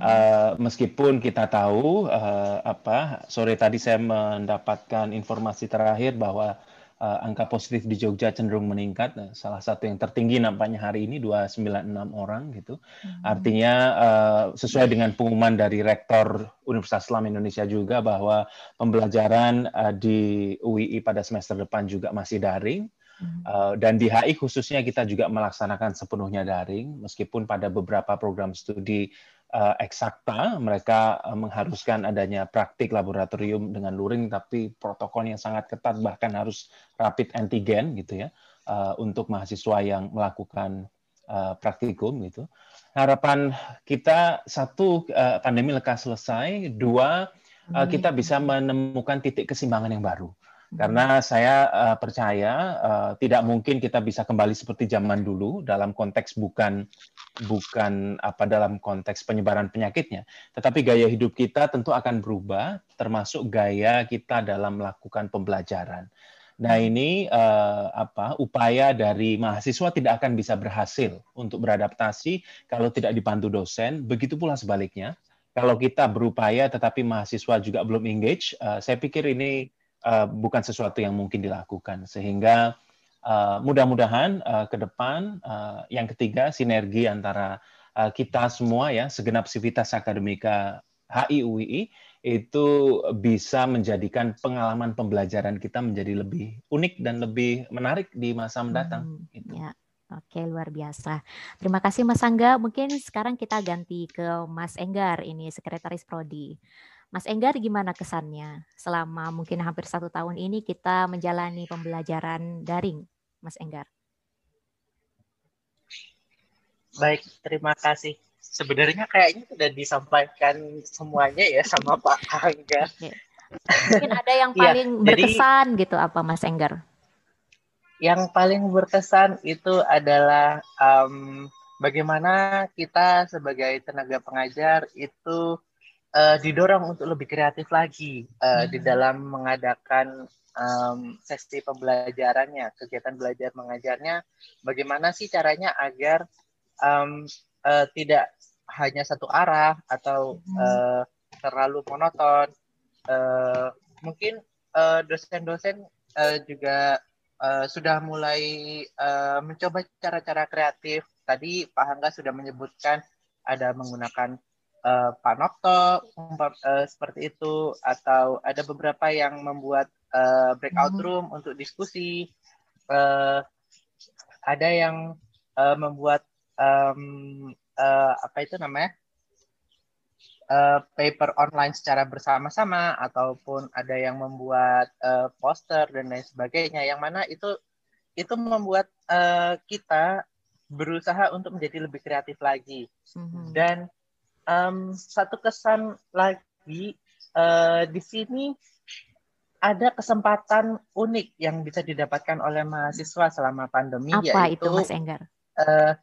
Uh, meskipun kita tahu uh, apa sore tadi saya mendapatkan informasi terakhir bahwa uh, angka positif di Jogja cenderung meningkat. Nah, salah satu yang tertinggi nampaknya hari ini 296 orang gitu. Hmm. Artinya uh, sesuai dengan pengumuman dari Rektor Universitas Islam Indonesia juga bahwa pembelajaran uh, di UII pada semester depan juga masih daring. Uh, dan di HI khususnya kita juga melaksanakan sepenuhnya daring, meskipun pada beberapa program studi eksakta mereka uh, mengharuskan adanya praktik laboratorium dengan luring, tapi protokolnya sangat ketat bahkan harus rapid antigen gitu ya uh, untuk mahasiswa yang melakukan uh, praktikum gitu. Harapan kita satu pandemi lekas selesai, dua kita bisa menemukan titik keseimbangan yang baru karena saya uh, percaya uh, tidak mungkin kita bisa kembali seperti zaman dulu dalam konteks bukan bukan apa dalam konteks penyebaran penyakitnya, tetapi gaya hidup kita tentu akan berubah, termasuk gaya kita dalam melakukan pembelajaran. Nah ini uh, apa upaya dari mahasiswa tidak akan bisa berhasil untuk beradaptasi kalau tidak dibantu dosen. Begitu pula sebaliknya, kalau kita berupaya tetapi mahasiswa juga belum engage, uh, saya pikir ini uh, bukan sesuatu yang mungkin dilakukan. Sehingga uh, mudah-mudahan uh, ke depan uh, yang ketiga sinergi antara uh, kita semua ya segenap sivitas akademika HI UII itu bisa menjadikan pengalaman pembelajaran kita menjadi lebih unik dan lebih menarik di masa mendatang. Hmm, gitu. Ya. Oke, luar biasa. Terima kasih Mas Angga. Mungkin sekarang kita ganti ke Mas Enggar, ini Sekretaris Prodi. Mas Enggar gimana kesannya selama mungkin hampir satu tahun ini kita menjalani pembelajaran daring, Mas Enggar? Baik, terima kasih. Sebenarnya kayaknya sudah disampaikan semuanya ya sama [laughs] Pak Angga. Mungkin ada yang iya, paling ya, berkesan jadi, gitu apa Mas Enggar? Yang paling berkesan itu adalah um, bagaimana kita sebagai tenaga pengajar itu uh, didorong untuk lebih kreatif lagi uh, hmm. di dalam mengadakan um, sesi pembelajarannya, kegiatan belajar mengajarnya. Bagaimana sih caranya agar um, uh, tidak hanya satu arah atau hmm. uh, terlalu monoton. Uh, mungkin dosen-dosen uh, juga uh, sudah mulai uh, mencoba cara-cara kreatif. Tadi Pak Hangga sudah menyebutkan ada menggunakan uh, panopto uh, seperti itu atau ada beberapa yang membuat uh, breakout hmm. room untuk diskusi uh, ada yang uh, membuat um, uh, apa itu namanya uh, paper online secara bersama-sama ataupun ada yang membuat uh, poster dan lain sebagainya yang mana itu itu membuat uh, kita berusaha untuk menjadi lebih kreatif lagi mm-hmm. dan um, satu kesan lagi uh, di sini ada kesempatan unik yang bisa didapatkan oleh mahasiswa selama pandemi Apa yaitu itu Mas Enggar? Uh,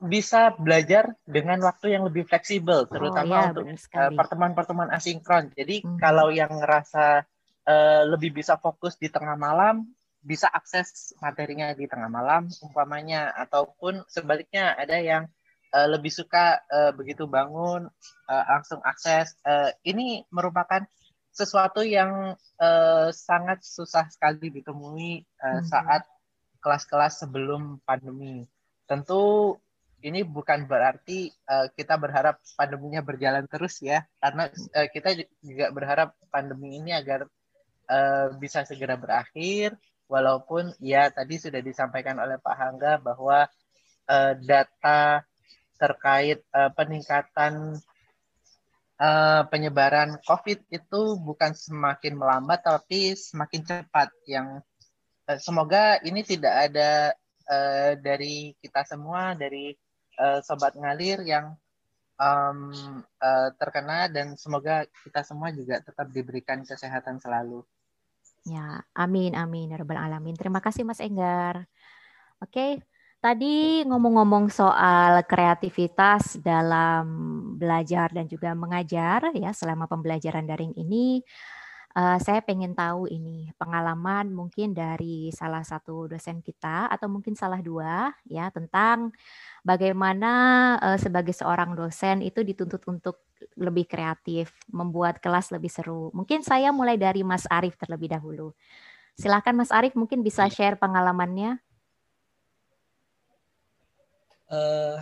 bisa belajar dengan waktu yang lebih fleksibel terutama oh, ya, untuk uh, pertemuan-pertemuan asinkron. Jadi hmm. kalau yang ngerasa uh, lebih bisa fokus di tengah malam bisa akses materinya di tengah malam umpamanya ataupun sebaliknya ada yang uh, lebih suka uh, begitu bangun uh, langsung akses. Uh, ini merupakan sesuatu yang uh, sangat susah sekali ditemui uh, hmm. saat kelas-kelas sebelum pandemi. Tentu ini bukan berarti uh, kita berharap pandeminya berjalan terus ya, karena uh, kita juga berharap pandemi ini agar uh, bisa segera berakhir. Walaupun ya tadi sudah disampaikan oleh Pak Hangga bahwa uh, data terkait uh, peningkatan uh, penyebaran COVID itu bukan semakin melambat tapi semakin cepat. Yang uh, semoga ini tidak ada uh, dari kita semua dari uh, sobat ngalir yang um, uh, terkena dan semoga kita semua juga tetap diberikan kesehatan selalu. Ya, amin, amin, ya alamin. Terima kasih Mas Enggar. Oke, Tadi ngomong-ngomong soal kreativitas dalam belajar dan juga mengajar ya selama pembelajaran daring ini, uh, saya pengen tahu ini pengalaman mungkin dari salah satu dosen kita atau mungkin salah dua ya tentang bagaimana uh, sebagai seorang dosen itu dituntut untuk lebih kreatif, membuat kelas lebih seru. Mungkin saya mulai dari Mas Arief terlebih dahulu Silakan Mas Arief mungkin bisa iya. share pengalamannya. Uh,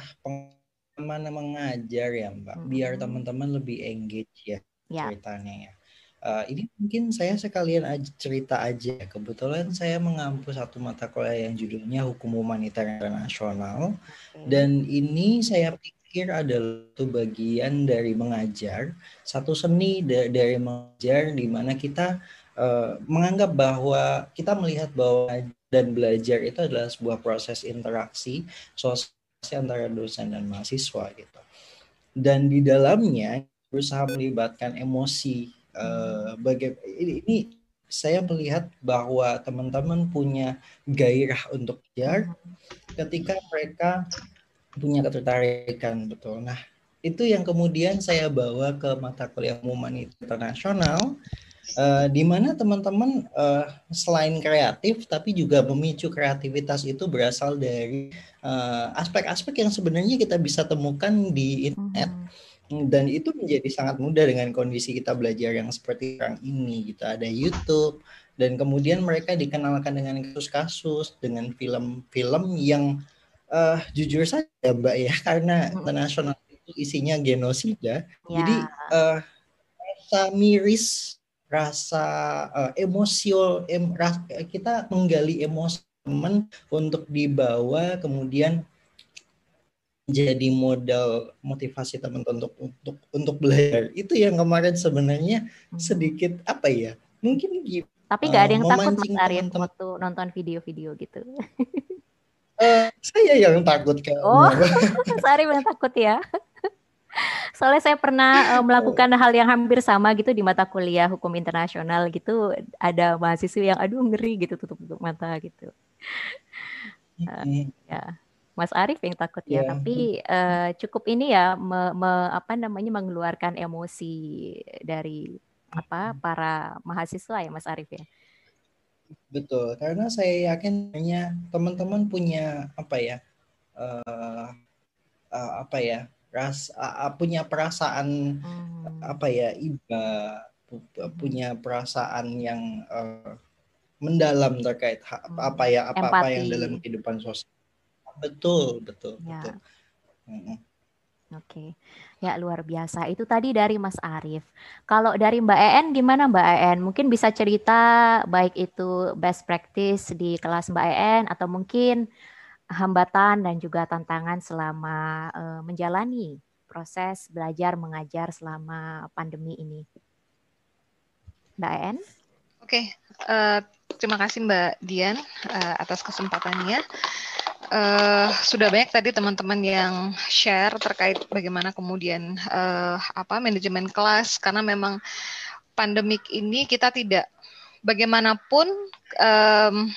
pengalaman mengajar ya Mbak, hmm. biar teman-teman lebih engage ya, ya. ceritanya ya. Uh, ini mungkin saya sekalian aja, cerita aja. Kebetulan saya mengampu satu mata kuliah yang judulnya Hukum Humanitar Internasional, okay. dan ini saya pikir adalah satu bagian dari mengajar, satu seni dari mengajar di mana kita uh, menganggap bahwa kita melihat bahwa dan belajar itu adalah sebuah proses interaksi sosial antara dosen dan mahasiswa gitu. Dan di dalamnya berusaha melibatkan emosi uh, ini, ini saya melihat bahwa teman-teman punya gairah untuk belajar ketika mereka punya ketertarikan betul. Nah, itu yang kemudian saya bawa ke mata kuliah humanitas internasional uh, di mana teman-teman uh, selain kreatif tapi juga memicu kreativitas itu berasal dari aspek-aspek uh, yang sebenarnya kita bisa temukan di internet. -hmm dan itu menjadi sangat mudah dengan kondisi kita belajar yang seperti sekarang ini gitu ada YouTube dan kemudian mereka dikenalkan dengan kasus-kasus dengan film-film yang uh, jujur saja mbak ya [laughs] karena internasional itu isinya genosida ya. jadi uh, rasa miris rasa uh, emosio em, ras, kita menggali emosi teman untuk dibawa kemudian jadi modal motivasi teman-teman untuk untuk untuk belajar. Itu yang kemarin sebenarnya hmm. sedikit apa ya mungkin tapi nggak uh, ada yang takut Mas Arya waktu nonton video-video gitu. Uh, saya yang takut kan oh [laughs] Mas Arya yang takut ya [laughs] soalnya saya pernah uh, [laughs] melakukan hal yang hampir sama gitu di mata kuliah hukum internasional gitu. Ada mahasiswa yang aduh ngeri gitu tutup tutup mata gitu. Uh, ya. Mas Arief yang takut ya, yeah. tapi uh, cukup ini ya me, me, apa namanya mengeluarkan emosi dari apa para mahasiswa ya Mas Arief ya. Betul, karena saya yakin hanya teman-teman punya apa ya uh, uh, apa ya ras punya perasaan hmm. apa ya iba punya perasaan yang uh, mendalam terkait hmm. apa ya apa apa yang dalam kehidupan sosial betul betul ya. betul Oke, okay. ya luar biasa. Itu tadi dari Mas Arief. Kalau dari Mbak En, gimana Mbak En? Mungkin bisa cerita baik itu best practice di kelas Mbak En atau mungkin hambatan dan juga tantangan selama uh, menjalani proses belajar mengajar selama pandemi ini. Mbak En? Oke, okay. uh, eh, terima kasih Mbak Dian uh, atas kesempatannya uh, sudah banyak tadi teman-teman yang share terkait bagaimana kemudian uh, apa manajemen kelas karena memang pandemik ini kita tidak bagaimanapun um,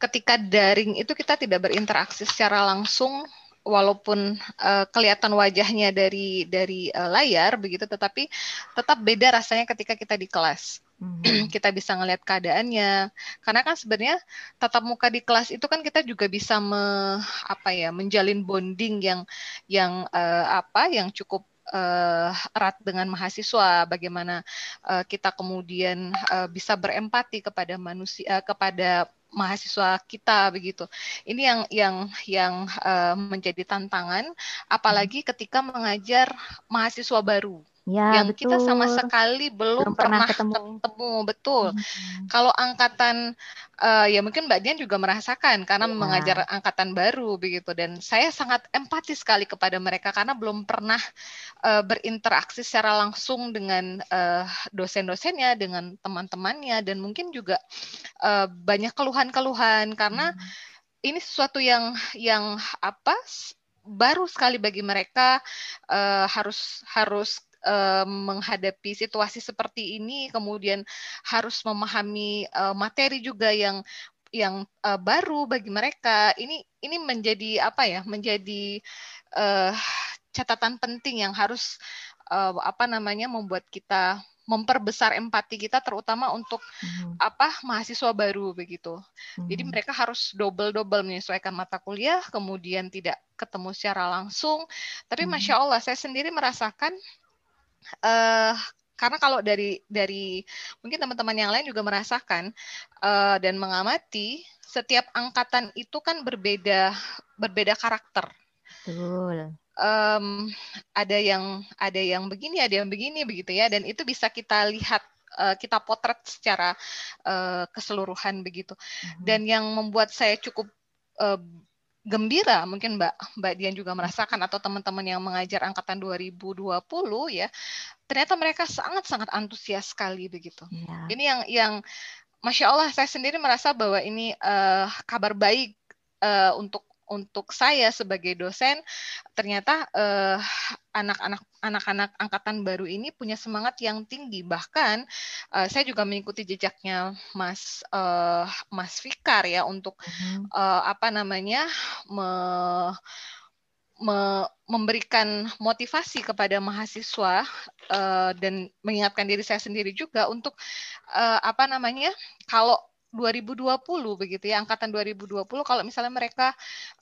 ketika daring itu kita tidak berinteraksi secara langsung walaupun uh, kelihatan wajahnya dari dari uh, layar begitu tetapi tetap beda rasanya ketika kita di kelas. Hmm. [clears throat] kita bisa ngelihat keadaannya. Karena kan sebenarnya tatap muka di kelas itu kan kita juga bisa me, apa ya menjalin bonding yang yang uh, apa yang cukup uh, erat dengan mahasiswa, bagaimana uh, kita kemudian uh, bisa berempati kepada manusia, uh, kepada mahasiswa kita begitu. Ini yang yang yang uh, menjadi tantangan, apalagi ketika mengajar mahasiswa baru ya, yang betul. kita sama sekali belum, belum pernah, pernah ketemu. ketemu betul. Hmm. Kalau angkatan uh, ya mungkin Mbak Dian juga merasakan karena ya. mengajar angkatan baru begitu dan saya sangat empati sekali kepada mereka karena belum pernah uh, berinteraksi secara langsung dengan uh, dosen-dosennya, dengan teman-temannya dan mungkin juga uh, banyak keluhan-keluhan karena hmm. ini sesuatu yang yang apa baru sekali bagi mereka uh, harus harus uh, menghadapi situasi seperti ini, kemudian harus memahami uh, materi juga yang yang uh, baru bagi mereka. Ini ini menjadi apa ya? Menjadi uh, catatan penting yang harus uh, apa namanya membuat kita memperbesar empati kita terutama untuk hmm. apa mahasiswa baru begitu. Hmm. Jadi mereka harus double-double menyesuaikan mata kuliah, kemudian tidak ketemu secara langsung. Tapi hmm. masya Allah saya sendiri merasakan uh, karena kalau dari dari mungkin teman-teman yang lain juga merasakan uh, dan mengamati setiap angkatan itu kan berbeda berbeda karakter. Betul. Um, ada yang ada yang begini, ada yang begini begitu ya, dan itu bisa kita lihat uh, kita potret secara uh, keseluruhan begitu. Mm-hmm. Dan yang membuat saya cukup uh, gembira mungkin Mbak Mbak Dian juga merasakan atau teman-teman yang mengajar angkatan 2020 ya ternyata mereka sangat-sangat antusias sekali begitu. Yeah. Ini yang yang Masya Allah saya sendiri merasa bahwa ini uh, kabar baik uh, untuk untuk saya sebagai dosen ternyata anak-anak uh, anak-anak angkatan baru ini punya semangat yang tinggi. Bahkan uh, saya juga mengikuti jejaknya Mas uh, Mas Fikar ya untuk uh, apa namanya me, me, memberikan motivasi kepada mahasiswa uh, dan mengingatkan diri saya sendiri juga untuk uh, apa namanya kalau 2020 begitu ya angkatan 2020 kalau misalnya mereka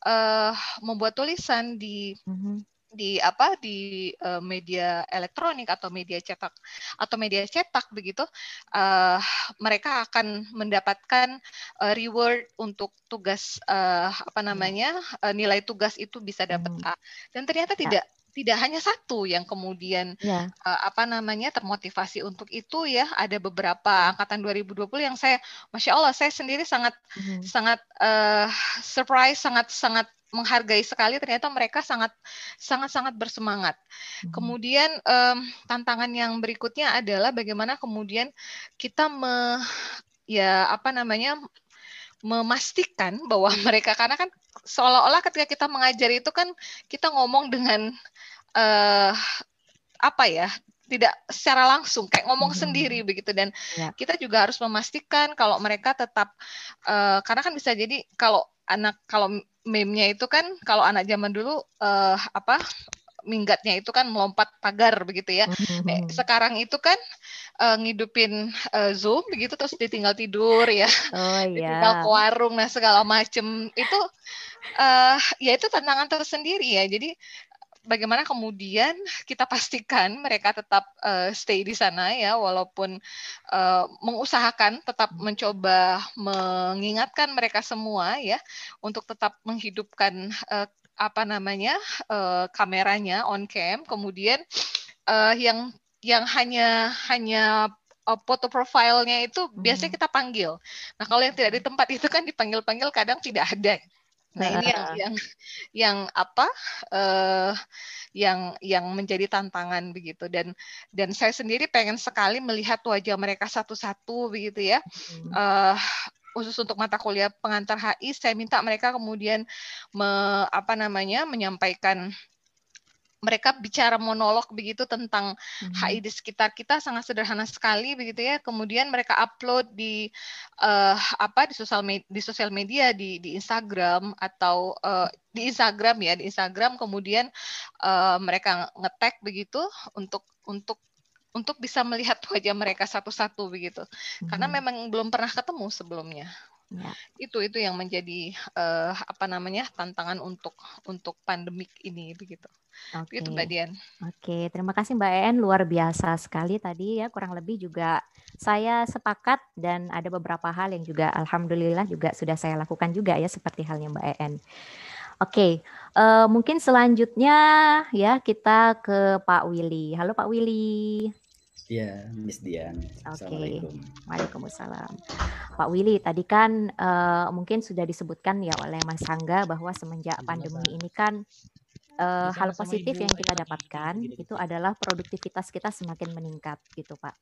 uh, membuat tulisan di mm-hmm di apa di uh, media elektronik atau media cetak atau media cetak begitu uh, mereka akan mendapatkan uh, reward untuk tugas uh, apa namanya uh, nilai tugas itu bisa dapat hmm. A dan ternyata ya. tidak tidak hanya satu yang kemudian ya. uh, apa namanya termotivasi untuk itu ya ada beberapa angkatan 2020 yang saya masya Allah saya sendiri sangat hmm. sangat uh, surprise sangat sangat menghargai sekali ternyata mereka sangat sangat sangat bersemangat. Hmm. Kemudian um, tantangan yang berikutnya adalah bagaimana kemudian kita me ya apa namanya memastikan bahwa mereka karena kan seolah-olah ketika kita mengajar itu kan kita ngomong dengan uh, apa ya tidak secara langsung kayak ngomong hmm. sendiri begitu dan ya. kita juga harus memastikan kalau mereka tetap uh, karena kan bisa jadi kalau anak kalau meme-nya itu kan kalau anak zaman dulu uh, apa minggatnya itu kan melompat pagar begitu ya. Mm-hmm. sekarang itu kan uh, ngidupin uh, Zoom begitu terus ditinggal tidur ya. Oh [laughs] iya. Ditinggal ke warung nah segala macem itu uh, ya itu tantangan tersendiri ya. Jadi bagaimana kemudian kita pastikan mereka tetap uh, stay di sana ya walaupun uh, mengusahakan tetap mencoba mengingatkan mereka semua ya untuk tetap menghidupkan uh, apa namanya uh, kameranya on cam kemudian uh, yang yang hanya hanya foto profilnya itu biasanya kita panggil. Nah kalau yang tidak di tempat itu kan dipanggil-panggil kadang tidak ada. Nah ini yang yang yang apa uh, yang yang menjadi tantangan begitu dan dan saya sendiri pengen sekali melihat wajah mereka satu-satu begitu ya. Hmm. Uh, khusus untuk mata kuliah pengantar HI saya minta mereka kemudian me, apa namanya menyampaikan mereka bicara monolog begitu tentang mm-hmm. HI di sekitar kita sangat sederhana sekali begitu ya. Kemudian mereka upload di uh, apa di sosial media, di sosial media di di Instagram atau uh, di Instagram ya di Instagram kemudian uh, mereka ngetek begitu untuk untuk untuk bisa melihat wajah mereka satu-satu begitu. Mm-hmm. Karena memang belum pernah ketemu sebelumnya. Ya. Itu itu yang menjadi uh, apa namanya tantangan untuk untuk pandemik ini begitu. Oke. Itu Mbak Dian. Oke, terima kasih Mbak En luar biasa sekali tadi ya kurang lebih juga saya sepakat dan ada beberapa hal yang juga alhamdulillah juga sudah saya lakukan juga ya seperti halnya Mbak En. Oke, uh, mungkin selanjutnya ya kita ke Pak Willy. Halo Pak Willy. Iya, Miss Dian. Oke. Okay. Waalaikumsalam. Pak Willy, tadi kan uh, mungkin sudah disebutkan ya oleh Mas Angga bahwa semenjak pandemi ini kan uh, hal positif yang kita dapatkan itu adalah produktivitas kita semakin meningkat gitu, Pak.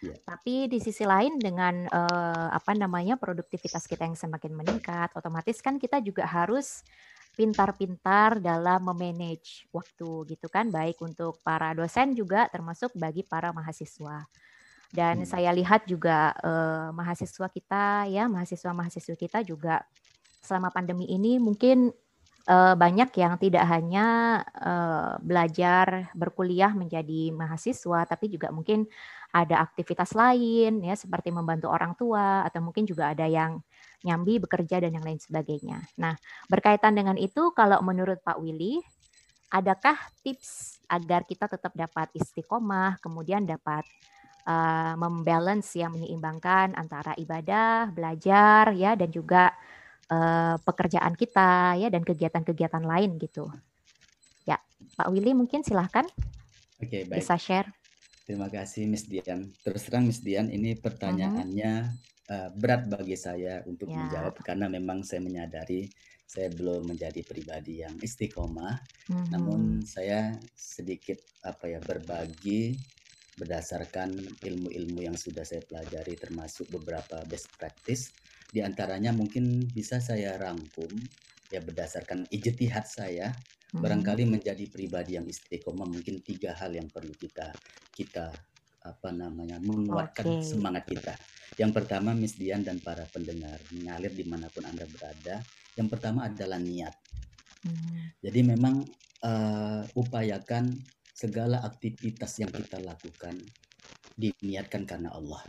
Ya. Tapi di sisi lain dengan uh, apa namanya produktivitas kita yang semakin meningkat, otomatis kan kita juga harus pintar-pintar dalam memanage waktu gitu kan baik untuk para dosen juga termasuk bagi para mahasiswa. Dan hmm. saya lihat juga eh, mahasiswa kita ya mahasiswa-mahasiswa kita juga selama pandemi ini mungkin eh, banyak yang tidak hanya eh, belajar berkuliah menjadi mahasiswa tapi juga mungkin ada aktivitas lain ya seperti membantu orang tua atau mungkin juga ada yang nyambi bekerja dan yang lain sebagainya. Nah, berkaitan dengan itu kalau menurut Pak Willy adakah tips agar kita tetap dapat istiqomah, kemudian dapat uh, membalance yang menyeimbangkan antara ibadah, belajar ya dan juga uh, pekerjaan kita ya dan kegiatan-kegiatan lain gitu. Ya, Pak Willy mungkin silahkan. Oke, baik. Bisa share. Terima kasih Miss Dian. Terus terang Miss Dian, ini pertanyaannya uh, berat bagi saya untuk ya. menjawab karena memang saya menyadari saya belum menjadi pribadi yang istiqomah. Mm-hmm. Namun saya sedikit apa ya berbagi berdasarkan ilmu-ilmu yang sudah saya pelajari termasuk beberapa best practice di antaranya mungkin bisa saya rangkum ya berdasarkan ijtihad saya hmm. barangkali menjadi pribadi yang istiqomah mungkin tiga hal yang perlu kita kita apa namanya menguatkan okay. semangat kita. Yang pertama Miss Dian dan para pendengar mengalir di mana pun anda berada. Yang pertama adalah niat. Hmm. Jadi memang uh, upayakan segala aktivitas yang kita lakukan diniatkan karena Allah.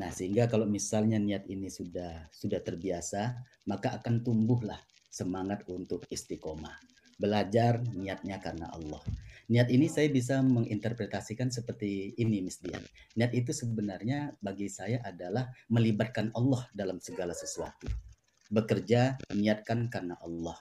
Nah, sehingga kalau misalnya niat ini sudah sudah terbiasa, maka akan tumbuhlah semangat untuk istiqomah. Belajar niatnya karena Allah. Niat ini saya bisa menginterpretasikan seperti ini, Miss Dian. Niat itu sebenarnya bagi saya adalah melibatkan Allah dalam segala sesuatu. Bekerja niatkan karena Allah.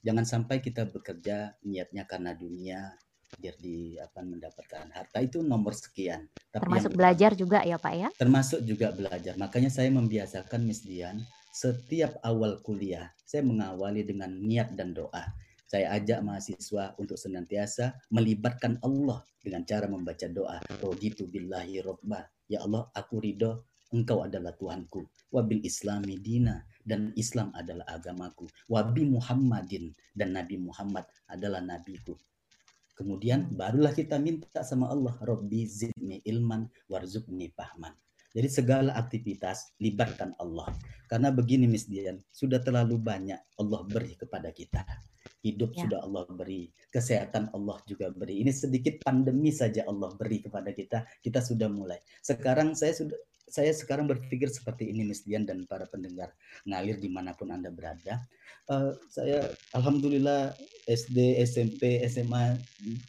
Jangan sampai kita bekerja niatnya karena dunia, biar di apa mendapatkan harta itu nomor sekian. Tapi termasuk yang, belajar juga ya Pak ya? Termasuk juga belajar. Makanya saya membiasakan Miss Dian setiap awal kuliah saya mengawali dengan niat dan doa. Saya ajak mahasiswa untuk senantiasa melibatkan Allah dengan cara membaca doa. Roditu billahi robba. Ya Allah, aku ridho Engkau adalah Tuhanku. Wabil islami dina. Dan Islam adalah agamaku. Wabi Muhammadin. Dan Nabi Muhammad adalah nabiku. Kemudian barulah kita minta sama Allah, Robbi zidni ilman warzuqni fahman. Jadi segala aktivitas libatkan Allah. Karena begini Miss Dian, sudah terlalu banyak Allah beri kepada kita. Hidup ya. sudah Allah beri, kesehatan Allah juga beri. Ini sedikit pandemi saja Allah beri kepada kita, kita sudah mulai. Sekarang saya sudah saya sekarang berpikir seperti ini Miss Dian dan para pendengar ngalir di mana pun Anda berada. Uh, saya Alhamdulillah SD, SMP, SMA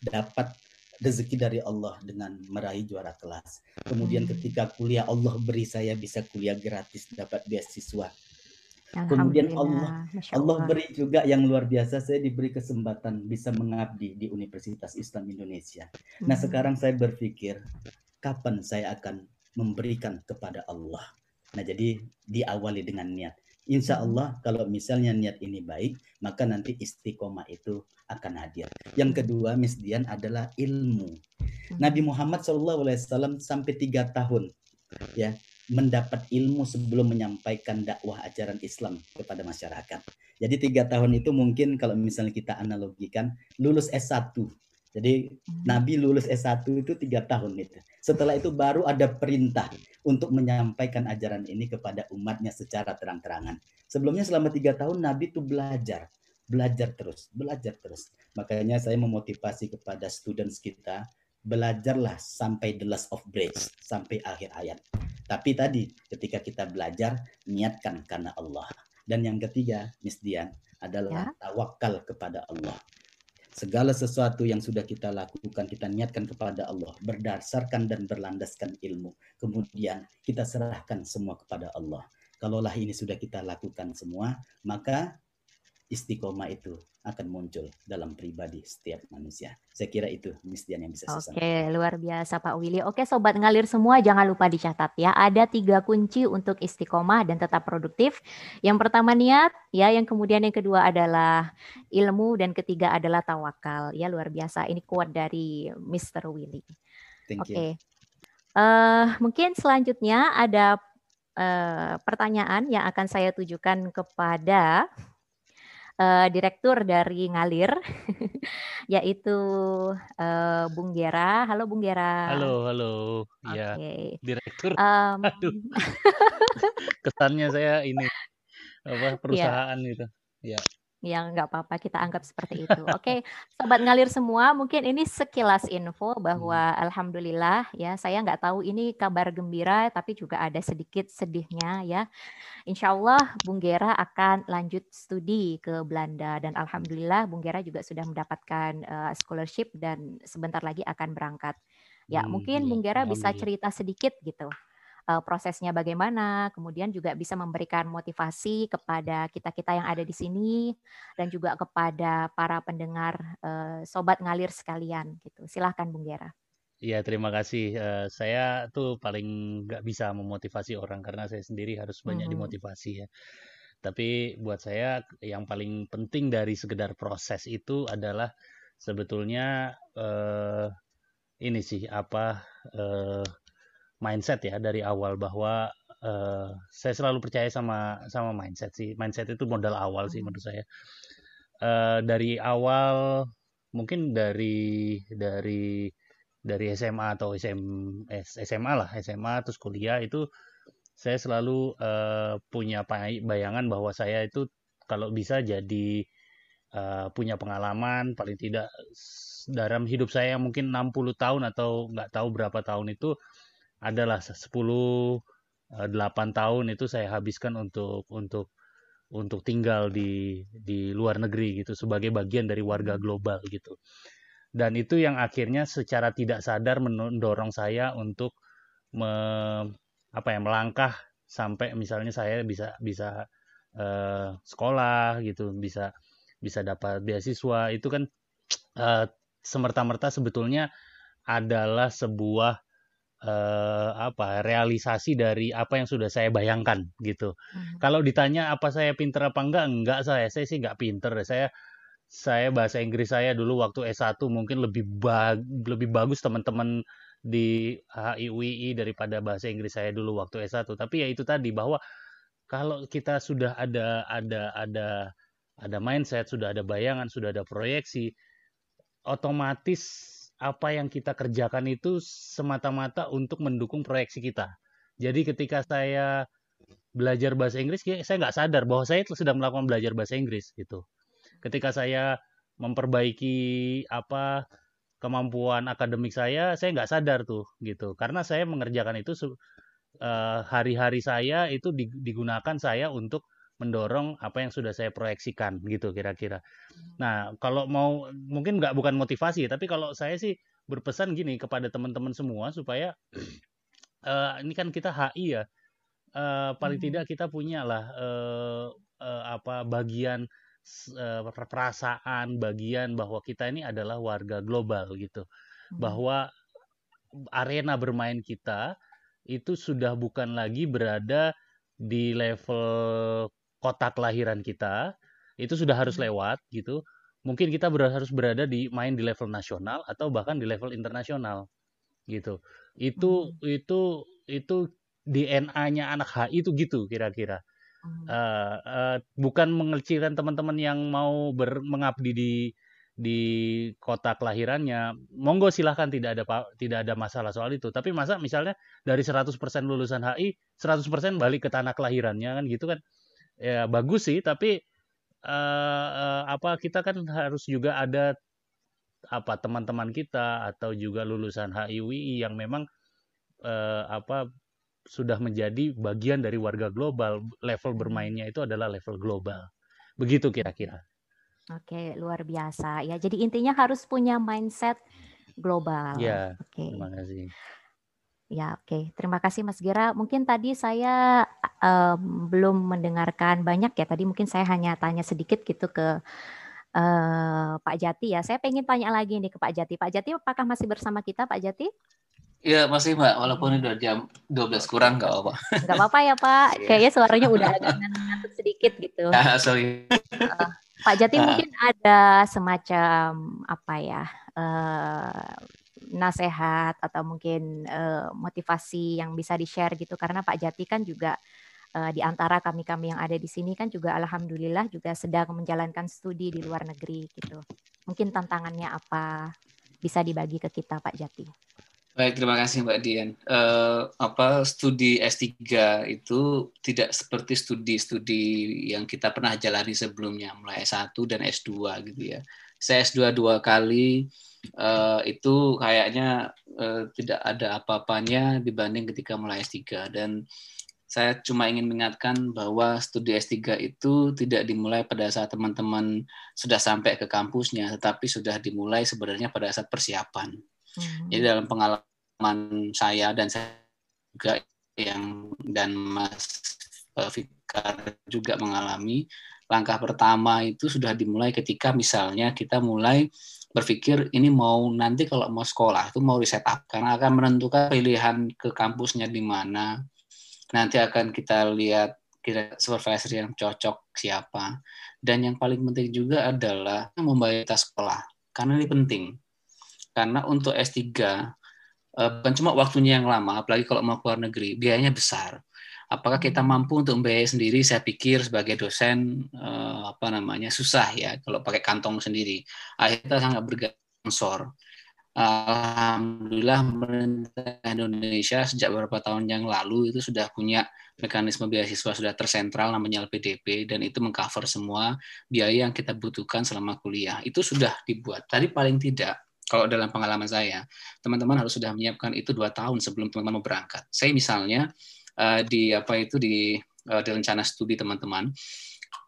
dapat rezeki dari Allah dengan meraih juara kelas. Kemudian ketika kuliah Allah beri saya bisa kuliah gratis, dapat beasiswa. Kemudian Allah Allah beri juga yang luar biasa saya diberi kesempatan bisa mengabdi di Universitas Islam Indonesia. Nah, hmm. sekarang saya berpikir kapan saya akan memberikan kepada Allah. Nah, jadi diawali dengan niat. Insya hmm. Allah kalau misalnya niat ini baik, maka nanti istiqomah itu akan hadir. Yang kedua, Miss Dian adalah ilmu. Hmm. Nabi Muhammad SAW sampai tiga tahun ya mendapat ilmu sebelum menyampaikan dakwah ajaran Islam kepada masyarakat. Jadi tiga tahun itu mungkin kalau misalnya kita analogikan lulus S1 jadi hmm. Nabi lulus S1 itu tiga tahun itu. Setelah itu baru ada perintah untuk menyampaikan ajaran ini kepada umatnya secara terang-terangan. Sebelumnya selama tiga tahun Nabi itu belajar, belajar terus, belajar terus. Makanya saya memotivasi kepada students kita, belajarlah sampai the last of breath, sampai akhir ayat. Tapi tadi ketika kita belajar, niatkan karena Allah. Dan yang ketiga, Miss Dian, adalah ya. tawakal kepada Allah segala sesuatu yang sudah kita lakukan kita niatkan kepada Allah berdasarkan dan berlandaskan ilmu kemudian kita serahkan semua kepada Allah kalaulah ini sudah kita lakukan semua maka istiqomah itu akan muncul dalam pribadi setiap manusia. Saya kira itu Mistian yang bisa saya Oke, luar biasa Pak Willy. Oke, sobat ngalir semua jangan lupa dicatat ya. Ada tiga kunci untuk istiqomah dan tetap produktif. Yang pertama niat, ya. Yang kemudian yang kedua adalah ilmu dan ketiga adalah tawakal. Ya, luar biasa. Ini kuat dari Mr. Willy. Thank Oke. Uh, mungkin selanjutnya ada uh, pertanyaan yang akan saya tujukan kepada uh, direktur dari Ngalir, [laughs] yaitu uh, Bung Gera. Halo Bung Gera. Halo, halo. Iya. Okay. Direktur. Um, [laughs] [laughs] Kesannya saya ini apa iya. perusahaan yeah. gitu. Ya. Yang nggak apa-apa kita anggap seperti itu. Oke, sobat ngalir semua, mungkin ini sekilas info bahwa hmm. alhamdulillah ya saya nggak tahu ini kabar gembira tapi juga ada sedikit sedihnya ya. Insya Allah Bung Gera akan lanjut studi ke Belanda dan alhamdulillah Bung Gera juga sudah mendapatkan uh, scholarship dan sebentar lagi akan berangkat. Ya, hmm, mungkin ya, Bung Gera bisa cerita sedikit gitu uh, prosesnya bagaimana, kemudian juga bisa memberikan motivasi kepada kita-kita yang ada di sini dan juga kepada para pendengar uh, sobat ngalir sekalian gitu. Silahkan Bung Gera. Iya, terima kasih. Uh, saya tuh paling nggak bisa memotivasi orang karena saya sendiri harus banyak hmm. dimotivasi ya. Tapi buat saya yang paling penting dari sekedar proses itu adalah sebetulnya uh, ini sih apa uh, mindset ya dari awal bahwa uh, saya selalu percaya sama sama mindset sih. Mindset itu modal awal sih menurut saya. Uh, dari awal mungkin dari dari dari SMA atau SM, SMA lah SMA terus kuliah itu saya selalu uh, punya bayangan bahwa saya itu kalau bisa jadi uh, punya pengalaman paling tidak dalam hidup saya yang mungkin 60 tahun atau nggak tahu berapa tahun itu adalah 10 8 eh, tahun itu saya habiskan untuk untuk untuk tinggal di di luar negeri gitu sebagai bagian dari warga global gitu. Dan itu yang akhirnya secara tidak sadar mendorong saya untuk me, apa ya melangkah sampai misalnya saya bisa bisa uh, sekolah gitu, bisa bisa dapat beasiswa itu kan uh, semerta-merta sebetulnya adalah sebuah uh, apa realisasi dari apa yang sudah saya bayangkan gitu. Hmm. Kalau ditanya apa saya pinter apa enggak, enggak saya. Saya sih enggak pinter. Saya saya bahasa Inggris saya dulu waktu S1 mungkin lebih bag, lebih bagus teman-teman di HIUI daripada bahasa Inggris saya dulu waktu S1. Tapi ya itu tadi bahwa kalau kita sudah ada ada ada ada mindset, sudah ada bayangan, sudah ada proyeksi, otomatis apa yang kita kerjakan itu semata-mata untuk mendukung proyeksi kita. Jadi ketika saya belajar bahasa Inggris, saya nggak sadar bahwa saya sedang melakukan belajar bahasa Inggris gitu. Ketika saya memperbaiki apa kemampuan akademik saya, saya nggak sadar tuh gitu. Karena saya mengerjakan itu eh, hari-hari saya itu digunakan saya untuk mendorong apa yang sudah saya proyeksikan gitu kira-kira. Nah kalau mau mungkin nggak bukan motivasi tapi kalau saya sih berpesan gini kepada teman-teman semua supaya uh, [clears throat] ini kan kita HI ya uh, paling hmm. tidak kita punya lah uh, uh, apa bagian uh, perasaan bagian bahwa kita ini adalah warga global gitu hmm. bahwa arena bermain kita itu sudah bukan lagi berada di level kota kelahiran kita itu sudah harus hmm. lewat gitu. Mungkin kita ber harus berada di main di level nasional atau bahkan di level internasional gitu. Itu hmm. itu itu DNA-nya anak HI itu gitu kira-kira. Hmm. Uh, uh, bukan mengecilkan teman-teman yang mau ber, mengabdi di di kota kelahirannya, monggo silahkan tidak ada tidak ada masalah soal itu. Tapi masa misalnya dari 100% lulusan HI, 100% balik ke tanah kelahirannya kan gitu kan ya bagus sih tapi uh, uh, apa kita kan harus juga ada apa teman-teman kita atau juga lulusan HIWI yang memang uh, apa sudah menjadi bagian dari warga global. Level bermainnya itu adalah level global. Begitu kira-kira. Oke luar biasa. Ya jadi intinya harus punya mindset global. Ya oke. terima kasih Ya, oke. Okay. Terima kasih Mas Gira. Mungkin tadi saya um, belum mendengarkan banyak ya. Tadi mungkin saya hanya tanya sedikit gitu ke uh, Pak Jati ya. Saya pengen tanya lagi nih ke Pak Jati. Pak Jati, apakah masih bersama kita Pak Jati? Iya masih Mbak, walaupun udah jam 12 kurang nggak apa-apa. Nggak apa-apa ya Pak, iya. kayaknya suaranya udah agak ngantuk sedikit gitu. [laughs] Ah, sorry. Uh, Pak Jati uh. mungkin ada semacam apa ya, uh, nasehat atau mungkin uh, motivasi yang bisa di-share gitu karena Pak Jati kan juga uh, di antara kami-kami yang ada di sini kan juga alhamdulillah juga sedang menjalankan studi di luar negeri gitu. Mungkin tantangannya apa bisa dibagi ke kita Pak Jati? Baik, terima kasih Mbak Dian. Uh, apa studi S3 itu tidak seperti studi-studi yang kita pernah jalani sebelumnya, mulai S1 dan S2 gitu ya. Saya S2 dua kali, uh, itu kayaknya uh, tidak ada apa-apanya dibanding ketika mulai S3. Dan saya cuma ingin mengingatkan bahwa studi S3 itu tidak dimulai pada saat teman-teman sudah sampai ke kampusnya, tetapi sudah dimulai sebenarnya pada saat persiapan Hmm. Jadi dalam pengalaman saya dan saya juga yang dan Mas eh, Fikar juga mengalami langkah pertama itu sudah dimulai ketika misalnya kita mulai berpikir ini mau nanti kalau mau sekolah itu mau riset up karena akan menentukan pilihan ke kampusnya di mana. Nanti akan kita lihat kira supervisor yang cocok siapa. Dan yang paling penting juga adalah membayar sekolah karena ini penting. Karena untuk S3 eh, bukan cuma waktunya yang lama, apalagi kalau mau keluar negeri, biayanya besar. Apakah kita mampu untuk membayar sendiri? Saya pikir sebagai dosen eh, apa namanya susah ya kalau pakai kantong sendiri. Akhirnya sangat bergantung Alhamdulillah pemerintah Indonesia sejak beberapa tahun yang lalu itu sudah punya mekanisme beasiswa sudah tersentral namanya LPDP dan itu mengcover semua biaya yang kita butuhkan selama kuliah. Itu sudah dibuat. Tadi paling tidak kalau dalam pengalaman saya, teman-teman harus sudah menyiapkan itu dua tahun sebelum teman-teman mau berangkat. Saya misalnya uh, di apa itu di uh, di rencana studi teman-teman,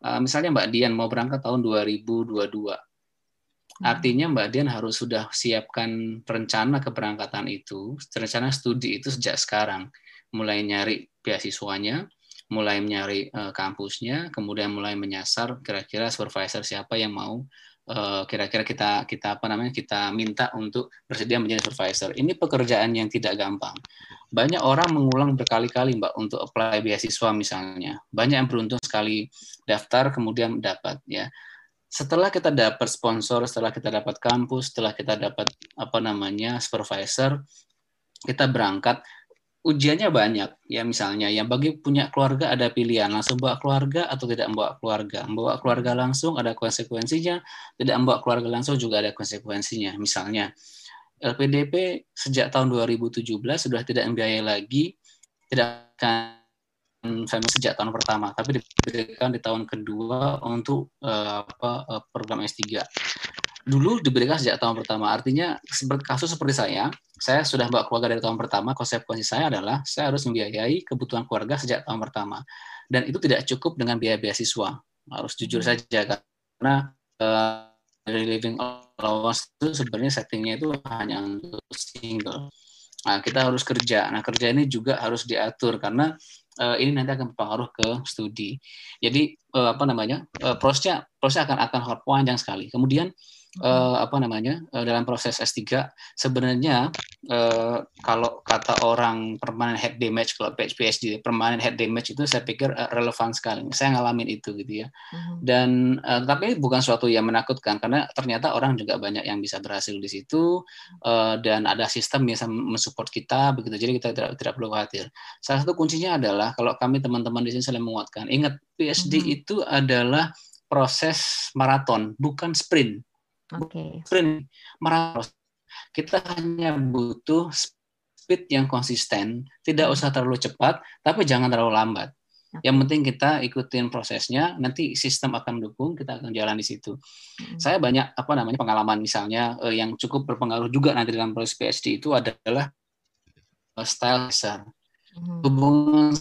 uh, misalnya Mbak Dian mau berangkat tahun 2022. Hmm. Artinya Mbak Dian harus sudah siapkan rencana keberangkatan itu, rencana studi itu sejak sekarang. Mulai nyari beasiswanya, mulai nyari uh, kampusnya, kemudian mulai menyasar kira-kira supervisor siapa yang mau Eh, kira-kira kita kita apa namanya kita minta untuk bersedia menjadi supervisor. Ini pekerjaan yang tidak gampang. Banyak orang mengulang berkali-kali Mbak untuk apply beasiswa misalnya. Banyak yang beruntung sekali daftar kemudian dapat ya. Setelah kita dapat sponsor, setelah kita dapat kampus, setelah kita dapat apa namanya supervisor, kita berangkat ujiannya banyak. Ya misalnya yang bagi punya keluarga ada pilihan langsung bawa keluarga atau tidak membawa keluarga. Membawa keluarga langsung ada konsekuensinya tidak membawa keluarga langsung juga ada konsekuensinya. Misalnya LPDP sejak tahun 2017 sudah tidak membiayai lagi tidak akan family sejak tahun pertama tapi diberikan di tahun kedua untuk uh, apa uh, program S3 dulu diberikan sejak tahun pertama. Artinya seperti kasus seperti saya, saya sudah bawa keluarga dari tahun pertama. Konsekuensi saya adalah saya harus membiayai kebutuhan keluarga sejak tahun pertama. Dan itu tidak cukup dengan biaya beasiswa. Harus jujur hmm. saja karena uh, living allowance itu sebenarnya settingnya itu hanya untuk single. Nah, kita harus kerja. Nah, kerja ini juga harus diatur karena uh, ini nanti akan berpengaruh ke studi. Jadi uh, apa namanya? Uh, prosesnya prosesnya akan akan panjang sekali. Kemudian uh, apa namanya uh, dalam proses S3 sebenarnya uh, kalau kata orang permanent head damage kalau PhD permanent head damage itu saya pikir uh, relevan sekali. Saya ngalamin itu gitu ya. Uh-huh. dan uh, tapi bukan suatu yang menakutkan karena ternyata orang juga banyak yang bisa berhasil di situ uh, dan ada sistem yang bisa mensupport kita begitu. Jadi kita tidak tidak perlu khawatir. Salah satu kuncinya adalah kalau kami teman-teman di sini saling menguatkan ingat PhD uh-huh. itu adalah proses maraton bukan sprint Oke. Okay. Kita hanya butuh speed yang konsisten, tidak usah terlalu cepat, tapi jangan terlalu lambat. Okay. Yang penting kita ikutin prosesnya, nanti sistem akan mendukung, kita akan jalan di situ. Hmm. Saya banyak apa namanya pengalaman misalnya eh, yang cukup berpengaruh juga nanti dalam proses PhD itu adalah uh, style besar. Hmm. Hubungan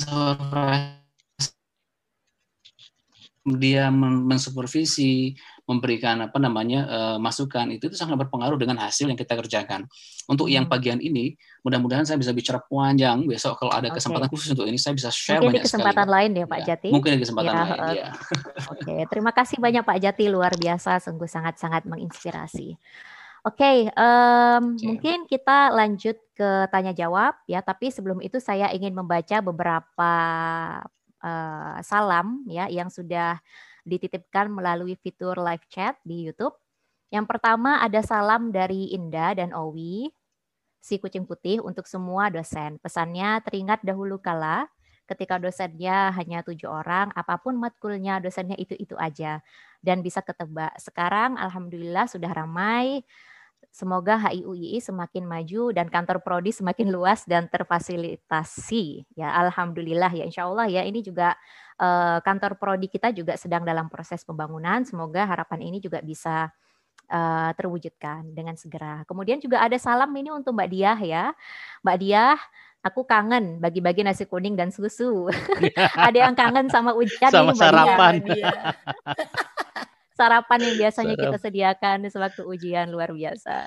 dia mensupervisi, memberikan apa namanya uh, masukan itu itu sangat berpengaruh dengan hasil yang kita kerjakan. Untuk hmm. yang bagian ini, mudah-mudahan saya bisa bicara panjang besok kalau ada kesempatan khusus untuk ini saya bisa share Mungkin banyak di kesempatan sekali. lain ya Pak ya, Jati. Mungkin di kesempatan ya, lain ya. [laughs] Oke, okay. terima kasih banyak Pak Jati luar biasa, sungguh sangat-sangat menginspirasi. Oke, okay, um, okay. mungkin kita lanjut ke tanya jawab ya. Tapi sebelum itu saya ingin membaca beberapa uh, salam ya yang sudah dititipkan melalui fitur live chat di YouTube. Yang pertama ada salam dari Indah dan Owi, si kucing putih untuk semua dosen. Pesannya teringat dahulu kala ketika dosennya hanya tujuh orang, apa pun matkulnya dosennya itu-itu aja dan bisa ketebak. Sekarang alhamdulillah sudah ramai Semoga HIUII semakin maju dan kantor prodi semakin luas dan terfasilitasi. Ya, alhamdulillah ya, insya Allah ya. Ini juga uh, kantor prodi kita juga sedang dalam proses pembangunan. Semoga harapan ini juga bisa uh, terwujudkan dengan segera. Kemudian juga ada salam ini untuk Mbak Diah ya, Mbak Diah. Aku kangen bagi-bagi nasi kuning dan susu. [laughs] ada yang kangen sama ujian sama ini, Mbak sarapan. Diah sarapan yang biasanya kita sediakan sewaktu ujian luar biasa.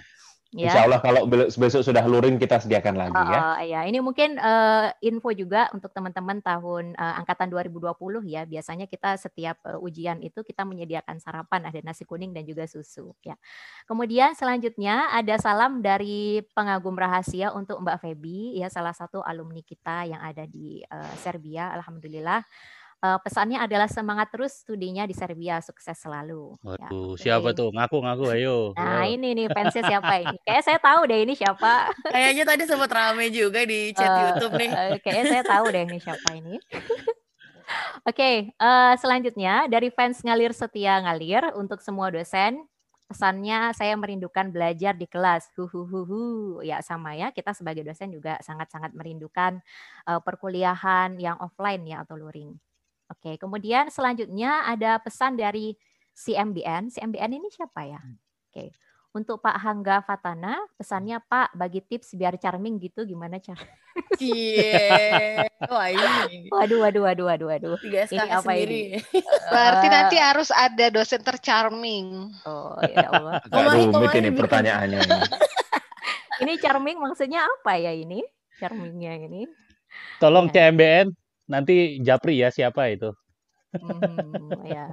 Ya. Insya Allah kalau besok sudah luring kita sediakan lagi ya. Uh, ya, ini mungkin uh, info juga untuk teman-teman tahun uh, angkatan 2020 ya. Biasanya kita setiap uh, ujian itu kita menyediakan sarapan ada nasi kuning dan juga susu ya. Kemudian selanjutnya ada salam dari pengagum rahasia untuk Mbak Feby ya salah satu alumni kita yang ada di uh, Serbia. Alhamdulillah uh, pesannya adalah semangat terus studinya di Serbia, sukses selalu. Ya, Waduh, ya, siapa tuh? Ngaku-ngaku, ayo. Nah, yo. ini nih fansnya [laughs] siapa ini? Kayak saya tahu deh ini siapa. Kayaknya tadi sempat rame juga di [laughs] chat uh, YouTube nih. Uh, kayaknya saya tahu deh ini siapa ini. [laughs] Oke, okay, uh, selanjutnya dari fans ngalir setia ngalir untuk semua dosen, pesannya saya merindukan belajar di kelas. Huhuhuhu. Ya sama ya, kita sebagai dosen juga sangat-sangat merindukan uh, perkuliahan yang offline ya atau luring. Oke, kemudian selanjutnya ada pesan dari CMBN. CMBN ini siapa ya? Hmm. Oke. Untuk Pak Hangga Fatana, pesannya Pak bagi tips biar charming gitu gimana cara? Cie. [laughs] Wah ini. Waduh, waduh, waduh, waduh, waduh. Ini apa sendiri. ini? [laughs] Berarti nanti harus ada dosen tercharming. Oh ya Allah. [laughs] Agak rumit ini pertanyaannya. Ini. ini charming maksudnya apa ya ini? Charmingnya ini? Tolong ya. CMBN nanti Japri ya siapa itu? Hmm, ya,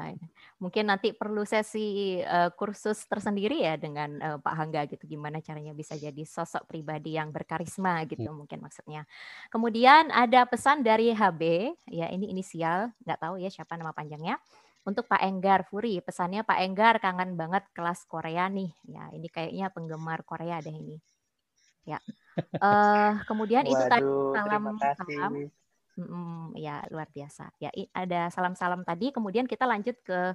mungkin nanti perlu sesi uh, kursus tersendiri ya dengan uh, Pak Hangga gitu, gimana caranya bisa jadi sosok pribadi yang berkarisma gitu hmm. mungkin maksudnya. Kemudian ada pesan dari HB, ya ini inisial, nggak tahu ya siapa nama panjangnya. Untuk Pak Enggar Furi, pesannya Pak Enggar kangen banget kelas Korea nih. Ya, ini kayaknya penggemar Korea deh ini. Ya. Uh, kemudian Waduh, itu tadi salam salam Mm, ya luar biasa. Ya ada salam-salam tadi. Kemudian kita lanjut ke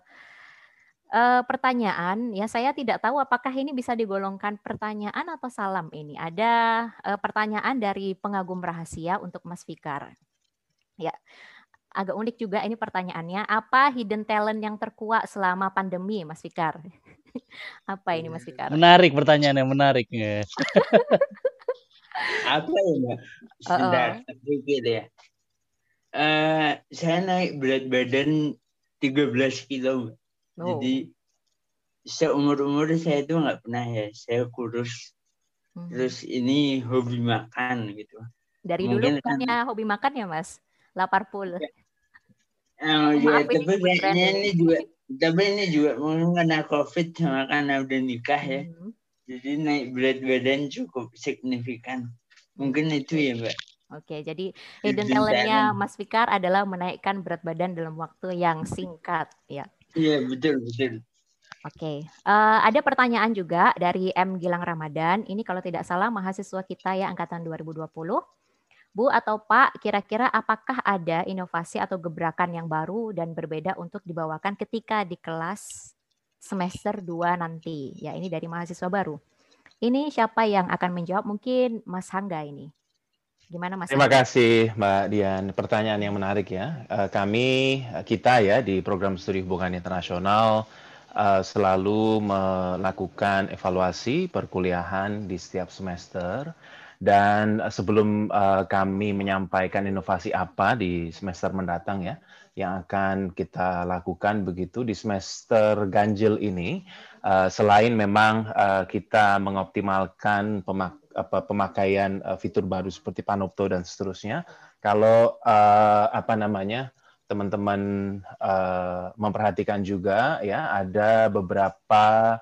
uh, pertanyaan. Ya saya tidak tahu apakah ini bisa digolongkan pertanyaan atau salam ini. Ada uh, pertanyaan dari pengagum rahasia untuk Mas Fikar. Ya agak unik juga ini pertanyaannya. Apa hidden talent yang terkuat selama pandemi, Mas Fikar? [laughs] Apa ini, Mas Fikar? Menarik pertanyaannya, menarik. [laughs] Apa ya, Mbak? Sebentar, uh -oh. ya uh, saya naik berat badan 13 kilo. Oh. Jadi seumur-umur saya itu nggak pernah ya, saya kurus. Hmm. Terus ini hobi makan gitu. Dari Mungkin dulu bukannya kan, hobi makan ya mas? Lapar pul. Ya. Oh, ya, tapi kayaknya ini juga, tapi ini juga mungkin karena covid sama karena udah nikah ya. Hmm. Jadi naik berat badan cukup signifikan. Mungkin itu ya mbak. Oke, jadi hidden talentnya Mas Fikar adalah menaikkan berat badan dalam waktu yang singkat, ya. Iya, betul, betul. Oke, uh, ada pertanyaan juga dari M Gilang Ramadan. Ini kalau tidak salah mahasiswa kita ya angkatan 2020. Bu atau Pak, kira-kira apakah ada inovasi atau gebrakan yang baru dan berbeda untuk dibawakan ketika di kelas semester 2 nanti? Ya, ini dari mahasiswa baru. Ini siapa yang akan menjawab? Mungkin Mas Hangga ini. Gimana Mas? Terima kasih Mbak Dian. Pertanyaan yang menarik ya. Eh, kami eh, kita ya di program studi hubungan internasional eh, selalu melakukan evaluasi perkuliahan di setiap semester dan sebelum kami menyampaikan inovasi apa di semester mendatang ya yang akan kita lakukan begitu di semester ganjil ini selain memang kita mengoptimalkan pemak apa pemakaian uh, fitur baru seperti Panopto dan seterusnya. Kalau uh, apa namanya teman-teman uh, memperhatikan juga ya ada beberapa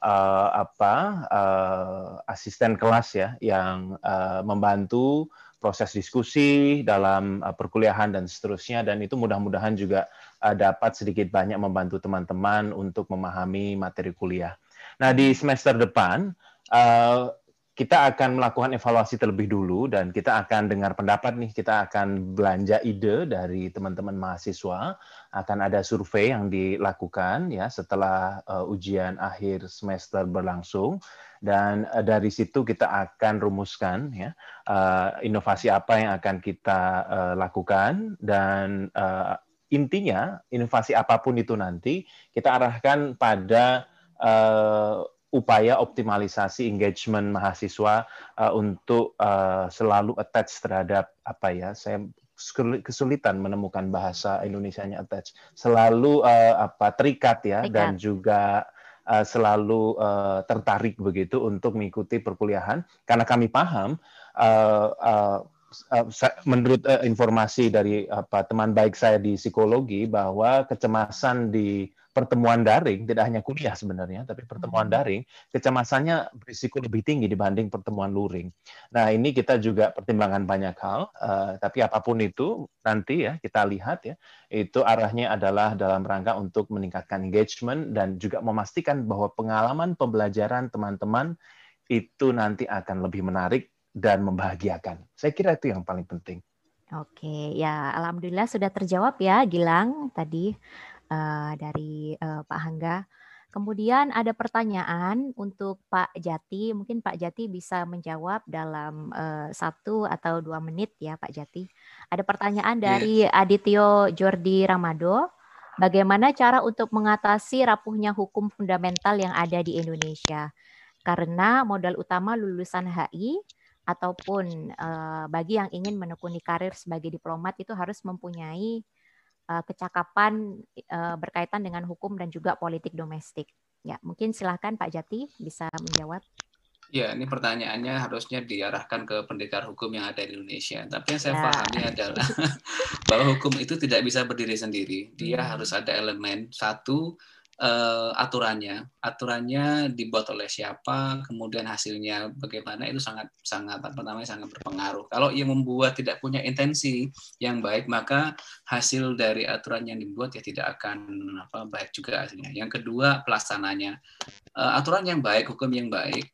uh, apa uh, asisten kelas ya yang uh, membantu proses diskusi dalam uh, perkuliahan dan seterusnya dan itu mudah-mudahan juga uh, dapat sedikit banyak membantu teman-teman untuk memahami materi kuliah. Nah di semester depan uh, kita akan melakukan evaluasi terlebih dulu dan kita akan dengar pendapat nih, kita akan belanja ide dari teman-teman mahasiswa, akan ada survei yang dilakukan ya setelah uh, ujian akhir semester berlangsung. Dan uh, dari situ kita akan rumuskan ya uh, inovasi apa yang akan kita uh, lakukan. Dan uh, intinya inovasi apa pun itu nanti kita arahkan pada uh, upaya optimalisasi engagement mahasiswa uh, untuk uh, selalu attach terhadap apa ya saya kesulitan menemukan bahasa Indonesia-nya attach selalu uh, apa terikat ya terikat. dan juga uh, selalu uh, tertarik begitu untuk mengikuti perkuliahan karena kami paham uh, uh, menurut uh, informasi dari apa teman baik saya di psikologi bahwa kecemasan di pertemuan daring tidak hanya kuliah sebenarnya, tapi pertemuan hmm. daring kecemasannya berisiko lebih tinggi dibanding pertemuan luring. Nah ini kita juga pertimbangan banyak hal, uh, tapi apa pun itu nanti ya kita lihat ya itu arahnya adalah dalam rangka untuk meningkatkan engagement dan juga memastikan bahwa pengalaman pembelajaran teman-teman itu nanti akan lebih menarik dan membahagiakan. Saya kira itu yang paling penting. Oke, ya alhamdulillah sudah terjawab ya Gilang tadi uh, dari uh, Pak Hangga. Kemudian ada pertanyaan untuk Pak Jati. Mungkin Pak Jati bisa menjawab dalam uh, satu atau dua menit ya Pak Jati. Ada pertanyaan iya. dari yeah. Adityo Jordi Ramado. Bagaimana cara untuk mengatasi rapuhnya hukum fundamental yang ada di Indonesia? Karena modal utama lulusan HI ataupun uh, bagi yang ingin menekuni karir sebagai diplomat itu harus mempunyai uh, kecakapan uh, berkaitan dengan hukum dan juga politik domestik. Ya, mungkin silahkan Pak Jati bisa menjawab. Ya, ini pertanyaannya harusnya diarahkan ke pendekar hukum yang ada di Indonesia. Tapi yang saya ya. pahami adalah [laughs] bahwa hukum itu tidak bisa berdiri sendiri. Dia hmm. harus ada elemen satu uh, aturannya, aturannya dibuat oleh siapa, kemudian hasilnya bagaimana itu sangat sangat apa namanya sangat berpengaruh. Kalau ia membuat tidak punya intensi yang baik, maka hasil dari aturan yang dibuat ya tidak akan apa baik juga hasilnya. Yang kedua pelaksananya, uh, aturan yang baik, hukum yang baik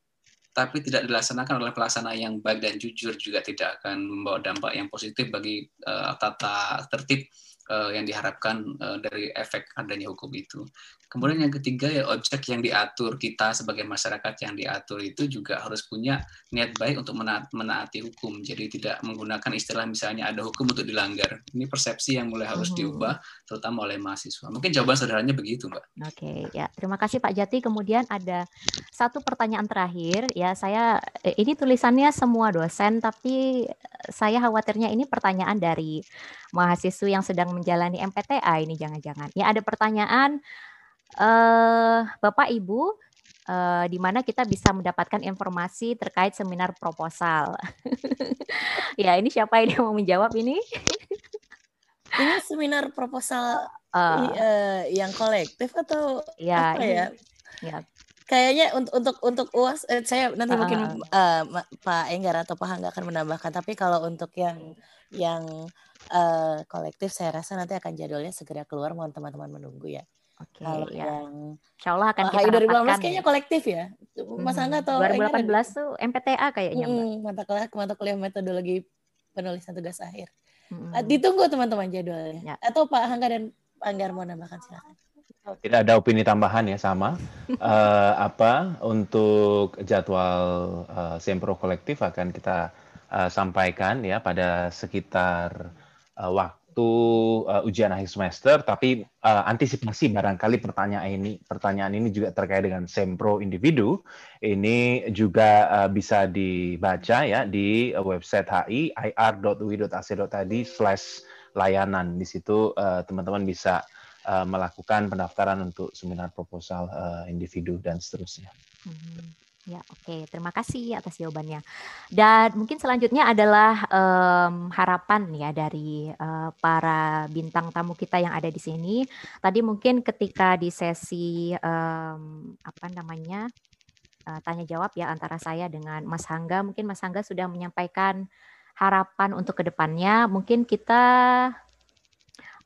tapi tidak dilaksanakan oleh pelaksana yang baik dan jujur juga tidak akan membawa dampak yang positif bagi uh, tata tertib uh, yang diharapkan uh, dari efek adanya hukum itu. Kemudian yang ketiga ya objek yang diatur kita sebagai masyarakat yang diatur itu juga harus punya niat baik untuk menaati, menaati hukum. Jadi tidak menggunakan istilah misalnya ada hukum untuk dilanggar. Ini persepsi yang mulai harus hmm. diubah terutama oleh mahasiswa. Mungkin jawaban sederhananya begitu, Mbak. Oke, ya. Terima kasih Pak Jati. Kemudian ada satu pertanyaan terakhir ya. Saya eh, ini tulisannya semua dosen tapi saya khawatirnya ini pertanyaan dari mahasiswa yang sedang menjalani MPTA ini jangan-jangan. Ya ada pertanyaan uh, Bapak Ibu uh, di mana kita bisa mendapatkan informasi terkait seminar proposal. [laughs] ya, ini siapa yang mau menjawab ini? [laughs] ini seminar proposal uh, uh, yang kolektif atau ya, apa ini, ya? Ya. Kayaknya untuk untuk untuk uas eh, saya nanti uh, mungkin uh, Pak Enggar atau Pak Hangga akan menambahkan. Tapi kalau untuk yang yang uh, kolektif, saya rasa nanti akan jadwalnya segera keluar. Mohon teman-teman menunggu ya. Oke, Kalau ya. yang Insya Allah akan kita dapatkan. kayaknya ya. kolektif ya. Mas hmm. Angga atau 2018 tuh MPTA kayaknya. Hmm, mata kuliah mata kuliah metodologi penulisan tugas akhir. Hmm. Ditunggu teman-teman jadwalnya. Ya. Atau Pak Angga dan Pak Anggar mau nambahkan silakan. Tidak ada opini tambahan ya sama. uh, [laughs] apa untuk jadwal uh, sempro kolektif akan kita uh, sampaikan ya pada sekitar uh, waktu waktu uh, ujian akhir semester, tapi uh, antisipasi barangkali pertanyaan ini pertanyaan ini juga terkait dengan sempro individu. Ini juga uh, bisa dibaca ya di website HI ir.ui.ac.id slash layanan. Di situ teman-teman uh, bisa uh, melakukan pendaftaran untuk seminar proposal uh, individu dan seterusnya. Hmm. Ya, oke. Okay. Terima kasih atas jawabannya. Dan mungkin selanjutnya adalah um, harapan ya dari uh, para bintang tamu kita yang ada di sini. Tadi mungkin ketika di sesi um, apa namanya uh, tanya jawab ya antara saya dengan Mas Hangga, mungkin Mas Hangga sudah menyampaikan harapan untuk ke depannya. Mungkin kita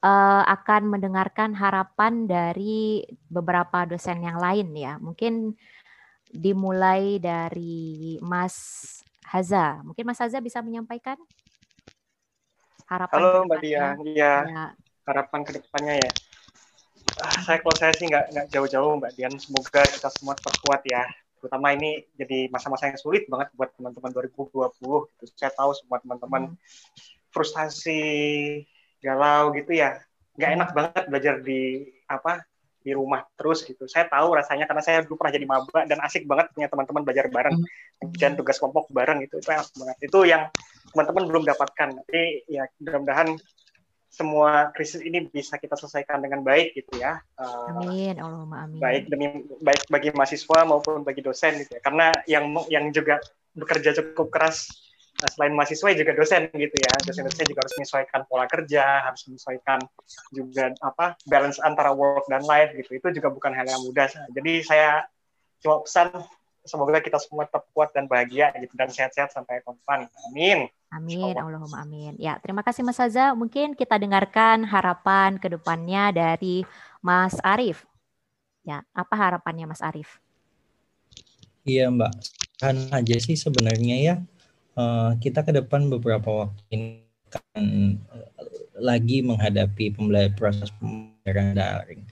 uh, akan mendengarkan harapan dari beberapa dosen yang lain ya. Mungkin dimulai dari Mas Haza. Mungkin Mas Haza bisa menyampaikan harapan Halo Mbak Dia, iya ya. harapan ke depannya ya. Ah, saya kalau saya sih nggak nggak jauh-jauh Mbak Dian. Semoga kita semua terkuat ya. Terutama ini jadi masa-masa yang sulit banget buat teman-teman 2020. Gitu. Saya tahu semua teman-teman hmm. frustasi, galau gitu ya. Nggak enak banget belajar di apa di rumah terus gitu. Saya tahu rasanya karena saya dulu pernah jadi maba dan asik banget punya teman-teman belajar bareng dan tugas kelompok bareng itu itu enak banget. Itu yang teman-teman belum dapatkan. Tapi ya mudah-mudahan semua krisis ini bisa kita selesaikan dengan baik gitu ya. Uh, amin, Allahumma amin. Baik demi baik bagi mahasiswa maupun bagi dosen gitu ya. Karena yang yang juga bekerja cukup keras selain mahasiswa ya juga dosen gitu ya. Dosen-dosen juga harus menyesuaikan pola kerja, harus menyesuaikan juga apa balance antara work dan life gitu. Itu juga bukan hal yang mudah. Jadi saya cuma pesan semoga kita semua tetap kuat dan bahagia gitu dan sehat-sehat sampai konfan. Amin. Amin, Allahumma amin. Ya, terima kasih Mas Saza. Mungkin kita dengarkan harapan ke depannya dari Mas Arif. Ya, apa harapannya Mas Arif? Iya, Mbak. Kan aja sih sebenarnya ya uh, kita ke depan beberapa waktu ini akan uh, lagi menghadapi pembelajaran proses pembelajaran daring.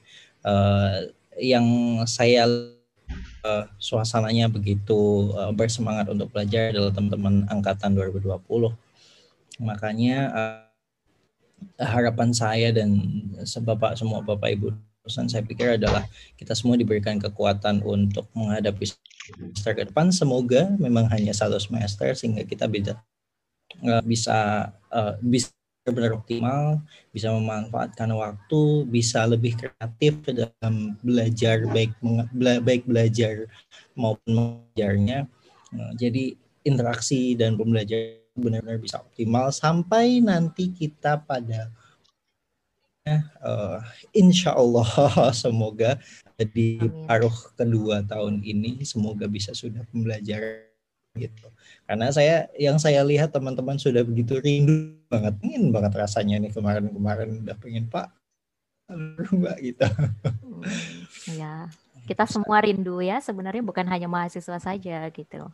Uh, yang saya uh, suasananya begitu uh, bersemangat untuk belajar adalah teman-teman angkatan 2020. Makanya uh, harapan saya dan sebapak semua bapak ibu dosen saya pikir adalah kita semua diberikan kekuatan untuk menghadapi semester ke depan semoga memang hanya satu semester sehingga kita bisa uh, bisa uh, bisa benar optimal, bisa memanfaatkan waktu, bisa lebih kreatif dalam belajar baik baik belajar maupun mengajarnya. Uh, jadi interaksi dan pembelajaran benar-benar bisa optimal sampai nanti kita pada uh, insya Allah [laughs] semoga di paruh kedua tahun ini semoga bisa sudah pembelajaran gitu. Karena saya yang saya lihat teman-teman sudah begitu rindu banget ingin banget rasanya nih kemarin-kemarin udah pengen pak mbak gitu. Ya kita semua rindu ya sebenarnya bukan hanya mahasiswa saja gitu.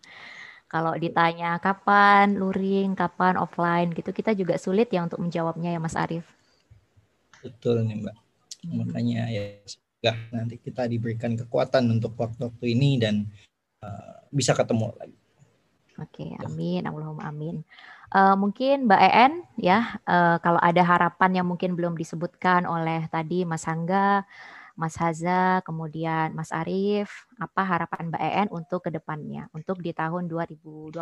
Kalau ditanya kapan luring kapan offline gitu kita juga sulit ya untuk menjawabnya ya Mas Arief betul nih mbak makanya ya semoga nanti kita diberikan kekuatan untuk waktu-waktu ini dan uh, bisa ketemu lagi. Oke, amin, Allahumma amin. Uh, mungkin Mbak En ya, uh, kalau ada harapan yang mungkin belum disebutkan oleh tadi Mas Hangga, Mas Haza, kemudian Mas Arief, apa harapan Mbak En untuk ke depannya, untuk di tahun 2021?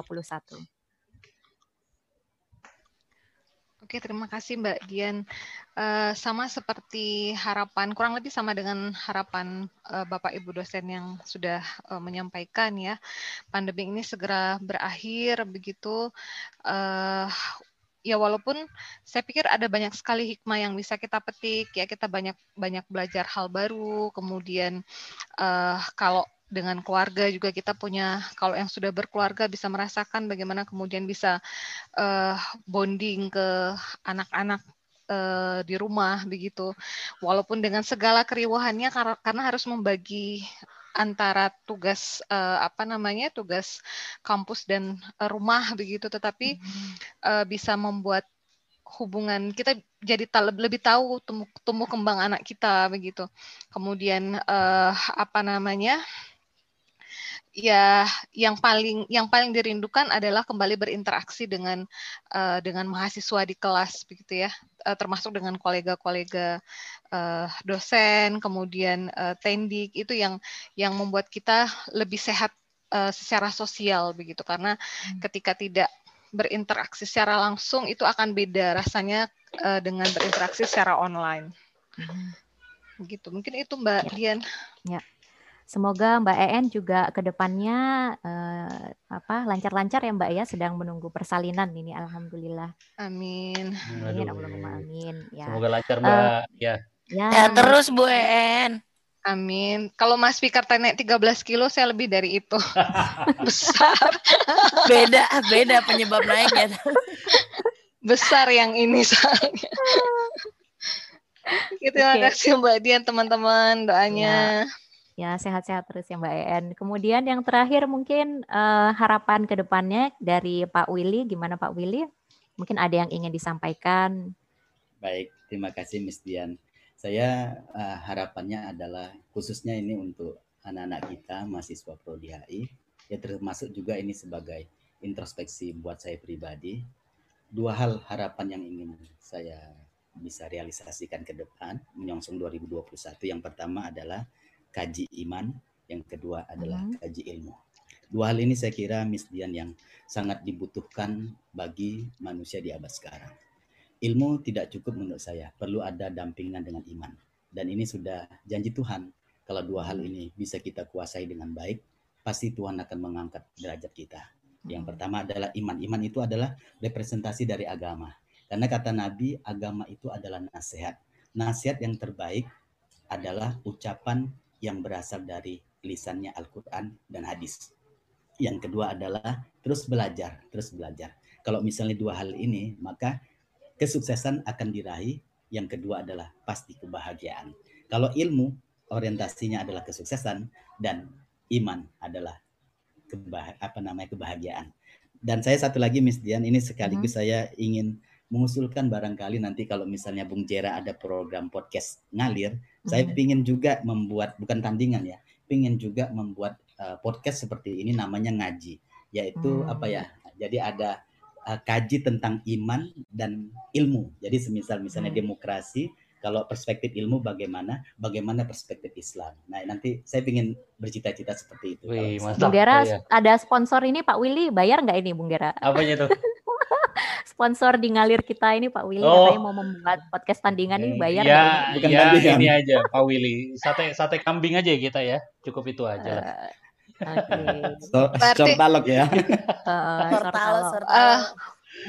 Oke, terima kasih Mbak Dian. Uh, sama seperti harapan, kurang lebih sama dengan harapan uh, Bapak Ibu dosen yang sudah uh, menyampaikan ya, pandemi ini segera berakhir begitu. Uh, ya walaupun saya pikir ada banyak sekali hikmah yang bisa kita petik ya kita banyak banyak belajar hal baru kemudian uh, kalau dengan keluarga juga kita punya kalau yang sudah berkeluarga bisa merasakan bagaimana kemudian bisa uh, bonding ke anak-anak uh, di rumah begitu. Walaupun dengan segala keriuhannya karena, karena harus membagi antara tugas uh, apa namanya tugas kampus dan uh, rumah begitu. Tetapi uh, bisa membuat hubungan kita jadi lebih tahu tumbuh, tumbuh kembang anak kita begitu. Kemudian uh, apa namanya ya yang paling yang paling dirindukan adalah kembali berinteraksi dengan uh, dengan mahasiswa di kelas begitu ya uh, termasuk dengan kolega-kolega uh, dosen kemudian uh, tendik itu yang yang membuat kita lebih sehat uh, secara sosial begitu karena hmm. ketika tidak berinteraksi secara langsung itu akan beda rasanya uh, dengan berinteraksi secara online. Hmm. Gitu. Mungkin itu Mbak ya. Dian. Ya. Semoga Mbak En juga ke depannya eh, apa lancar-lancar ya Mbak ya sedang menunggu persalinan ini alhamdulillah. Amin. Amin Allahumma amin ya. Semoga lancar Mbak uh, ya. Ya, ya terus Bu En. Amin. Kalau Mas Fikar naik 13 kilo, saya lebih dari itu. [laughs] Besar. beda, beda penyebab naiknya. [laughs] Besar yang ini soalnya. [laughs] Terima okay. kasih Mbak Dian teman-teman doanya. Ya. Ya, sehat-sehat terus ya Mbak En. Kemudian yang terakhir mungkin uh, harapan ke depannya dari Pak Willy. Gimana Pak Willy? Mungkin ada yang ingin disampaikan. Baik, terima kasih Miss Dian. Saya uh, harapannya adalah khususnya ini untuk anak-anak kita, mahasiswa Prodi HI, ya termasuk juga ini sebagai introspeksi buat saya pribadi. Dua hal harapan yang ingin saya bisa realisasikan ke depan menyongsong 2021. Yang pertama adalah kaji iman, yang kedua adalah hmm. kaji ilmu. Dua hal ini saya kira Miss Dian yang sangat dibutuhkan bagi manusia di abad sekarang. Ilmu tidak cukup menurut saya, perlu ada dampingan dengan iman. Dan ini sudah janji Tuhan. Kalau dua hal ini bisa kita kuasai dengan baik, pasti Tuhan akan mengangkat derajat kita. Yang hmm. pertama adalah iman. Iman itu adalah representasi dari agama. Karena kata Nabi, agama itu adalah nasihat. Nasihat yang terbaik adalah ucapan yang berasal dari lisannya Al-Quran dan hadis. Yang kedua adalah terus belajar, terus belajar. Kalau misalnya dua hal ini, maka kesuksesan akan diraih. Yang kedua adalah pasti kebahagiaan. Kalau ilmu, orientasinya adalah kesuksesan dan iman adalah kebah apa namanya kebahagiaan. Dan saya satu lagi Miss Dian, ini sekaligus hmm. saya ingin mengusulkan barangkali nanti kalau misalnya Bung Jera ada program podcast ngalir. Saya ingin juga membuat bukan tandingan ya, ingin juga membuat uh, podcast seperti ini namanya ngaji, yaitu hmm. apa ya? Jadi ada uh, kaji tentang iman dan ilmu. Jadi semisal misalnya hmm. demokrasi, kalau perspektif ilmu bagaimana, bagaimana perspektif Islam. Nah nanti saya ingin bercita-cita seperti itu. Wih, Bung Gera ya. ada sponsor ini Pak Willy, bayar nggak ini Bung Gera? Apanya tuh? [laughs] sponsor di ngalir kita ini Pak Willy oh. katanya mau membuat podcast tandingan ini bayar ya, Bukan ya tandingan. ini aja Pak Willy sate sate kambing aja kita ya cukup itu aja uh, Oke. Okay. balok ya. Uh, uh,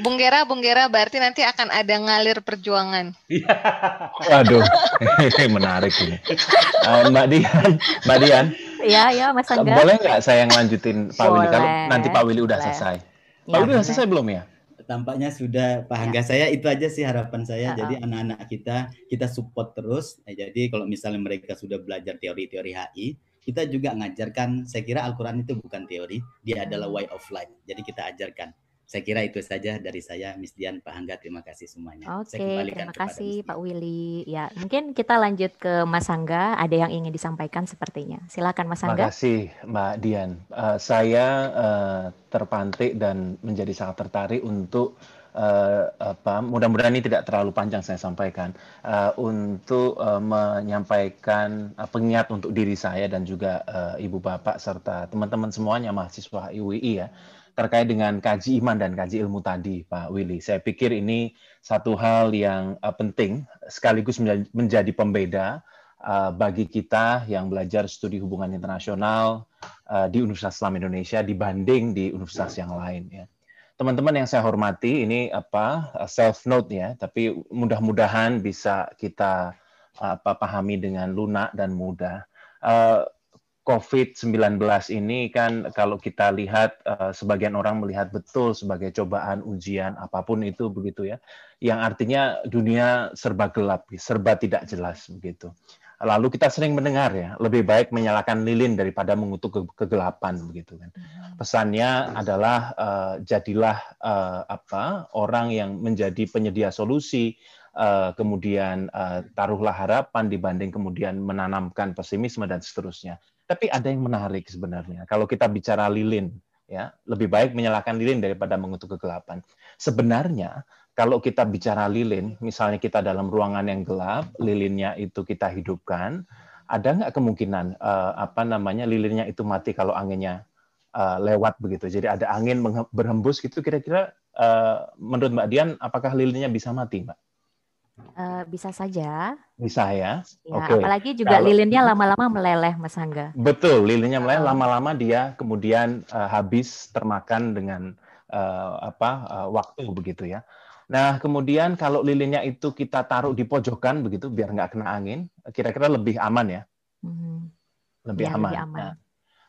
Bung Gera, Bung Gera, berarti nanti akan ada ngalir perjuangan. Waduh, [laughs] menarik ini. Uh, Mbak Dian, Mbak Dian. Iya, ya, Mas Angga. Boleh nggak saya ngelanjutin Pak Willy kalau nanti Pak Willy udah Boleh. selesai? Pak ya, Willy udah selesai belum ya? Tampaknya sudah Pak Hangga ya. saya itu aja sih harapan saya. Uh-uh. Jadi anak-anak kita kita support terus. Nah, jadi kalau misalnya mereka sudah belajar teori-teori HI, kita juga ngajarkan. Saya kira Al-Quran itu bukan teori, dia adalah way of life. Jadi kita ajarkan saya kira itu saja dari saya, Miss Dian, Pak Hangga. Terima kasih semuanya. Oke, terima kasih Pak Willy. Ya, mungkin kita lanjut ke Mas Hangga. Ada yang ingin disampaikan sepertinya. Silakan Mas Hangga. Terima kasih Mbak Dian. Uh, saya uh, terpantik dan menjadi sangat tertarik untuk uh, apa mudah-mudahan ini tidak terlalu panjang saya sampaikan uh, untuk uh, menyampaikan uh, pengingat untuk diri saya dan juga uh, ibu bapak serta teman-teman semuanya mahasiswa IUI ya terkait dengan kaji iman dan kaji ilmu tadi, Pak Willy. Saya pikir ini satu hal yang uh, penting sekaligus menjadi pembeda uh, bagi kita yang belajar studi hubungan internasional uh, di Universitas Islam Indonesia dibanding di universitas yang lain. Ya. Teman-teman yang saya hormati, ini apa self note ya, tapi mudah-mudahan bisa kita apa pahami dengan lunak dan mudah. Uh, COVID-19 ini kan kalau kita lihat uh, sebagian orang melihat betul sebagai cobaan ujian apa pun itu begitu ya. Yang artinya dunia serba gelap serba tidak jelas begitu. Lalu kita sering mendengar ya lebih baik menyalakan lilin daripada mengutuk ke kegelapan begitu kan. Hmm. pesannya adalah uh, jadilah uh, apa orang yang menjadi penyedia solusi uh, kemudian uh, taruhlah harapan dibanding kemudian menanamkan pesimisme dan seterusnya tapi ada yang menarik sebenarnya. Kalau kita bicara lilin, ya lebih baik menyalakan lilin daripada mengutuk kegelapan. Sebenarnya kalau kita bicara lilin, misalnya kita dalam ruangan yang gelap, lilinnya itu kita hidupkan, ada nggak kemungkinan uh, apa namanya lilinnya itu mati kalau anginnya uh, lewat begitu? Jadi ada angin berhembus gitu, kira-kira uh, menurut Mbak Dian, apakah lilinnya bisa mati, Mbak? Uh, bisa saja. Bisa ya. ya Oke. Apalagi juga Kalau, lilinnya lama-lama meleleh, Mas Angga. Betul, lilinnya meleleh lama-lama dia kemudian uh, habis termakan dengan uh, apa uh, waktu begitu ya. Nah, kemudian kalau lilinnya itu kita taruh di pojokan begitu biar nggak kena angin, kira-kira lebih aman ya. Hmm. Lebih ya, aman. Lebih aman. Nah,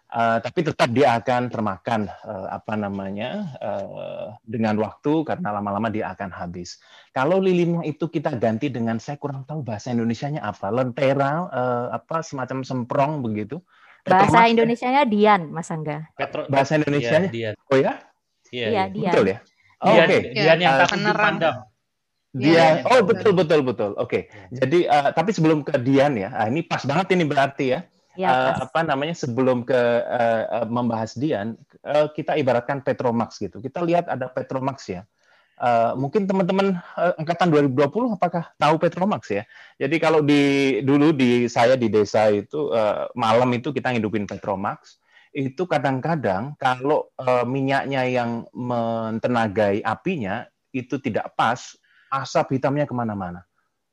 Uh, tapi tetap dia akan termakan uh, apa namanya uh, dengan waktu karena lama-lama dia akan habis. Kalau lilinnya itu kita ganti dengan saya kurang tahu bahasa Indonesianya apa, lentera uh, apa semacam semprong begitu. Bahasa Indonesianya Dian, Mas Angga. Petro, bahasa Indonesianya? Dian. Oh ya? Iya, iya. Dian. Betul ya? Oh, Dian, Oke. Okay. Dian yang uh, pandang. Dia, oh betul betul betul. Oke. Okay. Jadi uh, tapi sebelum ke Dian ya, ah, ini pas banget ini berarti ya ya, uh, apa namanya sebelum ke uh, membahas Dian, uh, kita ibaratkan Petromax gitu. Kita lihat ada Petromax ya. Uh, mungkin teman-teman uh, angkatan 2020 apakah tahu Petromax ya? Jadi kalau di dulu di saya di desa itu uh, malam itu kita ngidupin Petromax itu kadang-kadang kalau uh, minyaknya yang mentenagai apinya itu tidak pas, asap hitamnya ke mana-mana.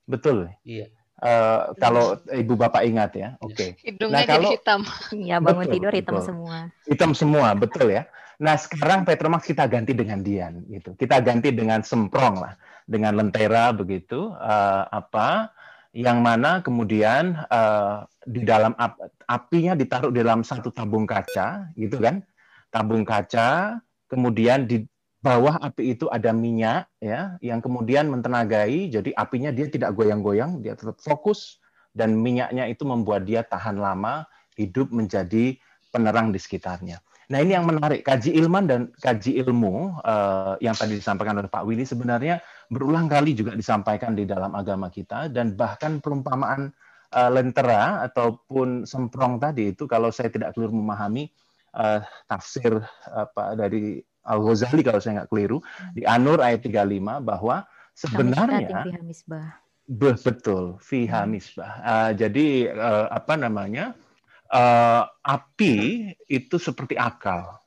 Betul. Iya. Uh, kalau ibu bapak ingat ya, oke. Okay. Hidungnya nah, kalau, jadi hitam. Ya bangun betul, tidur hitam betul. semua. Hitam semua, betul ya. Nah sekarang Petromax kita ganti dengan Dian, gitu. Kita ganti dengan semprong lah, dengan lentera begitu. Uh, apa? Yang mana kemudian uh, di dalam ap apinya ditaruh di dalam satu tabung kaca, gitu kan? Tabung kaca, kemudian di bawah api itu ada minyak ya yang kemudian mentenagai. Jadi apinya dia tidak goyang-goyang dia tetap fokus. Dan minyaknya itu membuat dia tahan lama hidup menjadi penerang di sekitarnya. Nah ini yang menarik. Kaji ilman dan kaji ilmu uh, yang tadi disampaikan oleh Pak Willy sebenarnya berulang kali juga disampaikan di dalam agama kita. Dan bahkan perumpamaan uh, lentera ataupun semprong tadi itu kalau saya tidak keliru memahami uh, tafsir apa dari Al-Ghazali kalau saya nggak keliru di Anur ayat 35 bahwa sebenarnya be, betul fiha misbah. Uh, jadi uh, apa namanya? Uh, api itu seperti akal.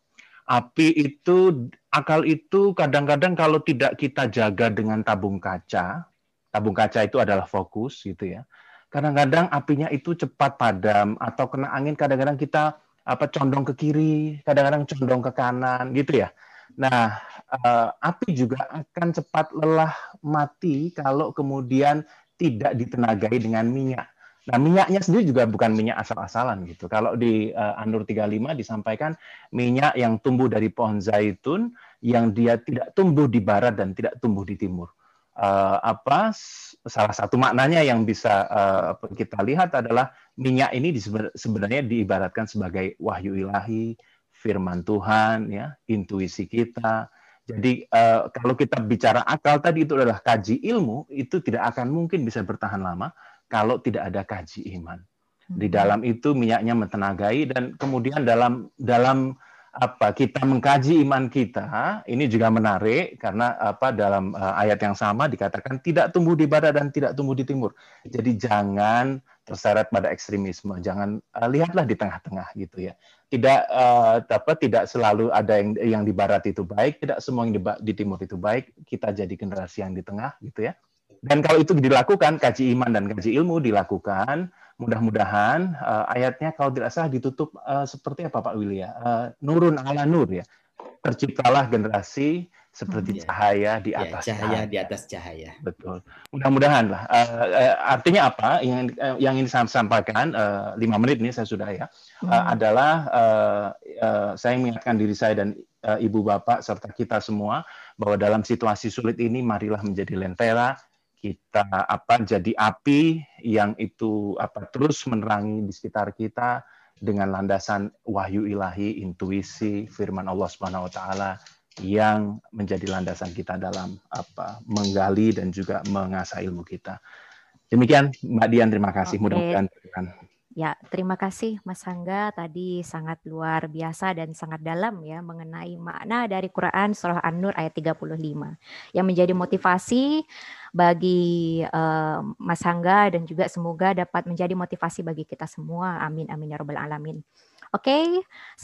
Api itu akal itu kadang-kadang kalau tidak kita jaga dengan tabung kaca, tabung kaca itu adalah fokus gitu ya. Kadang-kadang apinya itu cepat padam atau kena angin kadang-kadang kita apa condong ke kiri, kadang-kadang condong ke kanan gitu ya. Nah, uh, api juga akan cepat lelah mati kalau kemudian tidak ditenagai dengan minyak. Nah, minyaknya sendiri juga bukan minyak asal-asalan gitu. Kalau di uh, Anur 35 disampaikan minyak yang tumbuh dari pohon zaitun yang dia tidak tumbuh di barat dan tidak tumbuh di timur. Uh, apa salah satu maknanya yang bisa uh, kita lihat adalah minyak ini sebenarnya diibaratkan sebagai wahyu ilahi, firman Tuhan, ya, intuisi kita. Jadi uh, kalau kita bicara akal tadi itu adalah kaji ilmu, itu tidak akan mungkin bisa bertahan lama kalau tidak ada kaji iman. Di hmm. dalam itu minyaknya mentenagai dan kemudian dalam dalam apa kita mengkaji iman kita ini juga menarik karena apa dalam uh, ayat yang sama dikatakan tidak tumbuh di barat dan tidak tumbuh di timur. Jadi jangan terseret pada ekstremisme. Jangan uh, lihatlah di tengah-tengah gitu ya. Tidak uh, apa tidak selalu ada yang yang di barat itu baik, tidak semua yang di, di timur itu baik. Kita jadi generasi yang di tengah gitu ya. Dan kalau itu dilakukan, kaji iman dan kaji ilmu dilakukan, mudah-mudahan uh, ayatnya kalau tidak salah ditutup uh, seperti apa Pak Willy? Uh, nurun ala nur ya. Terciptalah generasi seperti hmm, cahaya di ya, atas ya, cahaya, cahaya di atas cahaya. Betul. Mudah-mudahan lah. Uh, uh, artinya apa? Yang uh, yang ini saya sampaikan uh, lima menit ini saya sudah ya hmm. uh, adalah uh, uh, saya mengingatkan diri saya dan uh, ibu bapak serta kita semua bahwa dalam situasi sulit ini marilah menjadi lentera kita apa jadi api yang itu apa terus menerangi di sekitar kita dengan landasan wahyu ilahi, intuisi, firman Allah Subhanahu wa taala yang menjadi landasan kita dalam apa menggali dan juga mengasah ilmu kita. Demikian Mbak Dian, terima kasih. Okay. Mudah-mudahan Ya, terima kasih Mas Angga tadi sangat luar biasa dan sangat dalam ya mengenai makna dari Quran surah An-Nur ayat 35 yang menjadi motivasi bagi uh, Mas Angga dan juga semoga dapat menjadi motivasi bagi kita semua. Amin amin ya rabbal alamin. Oke, okay,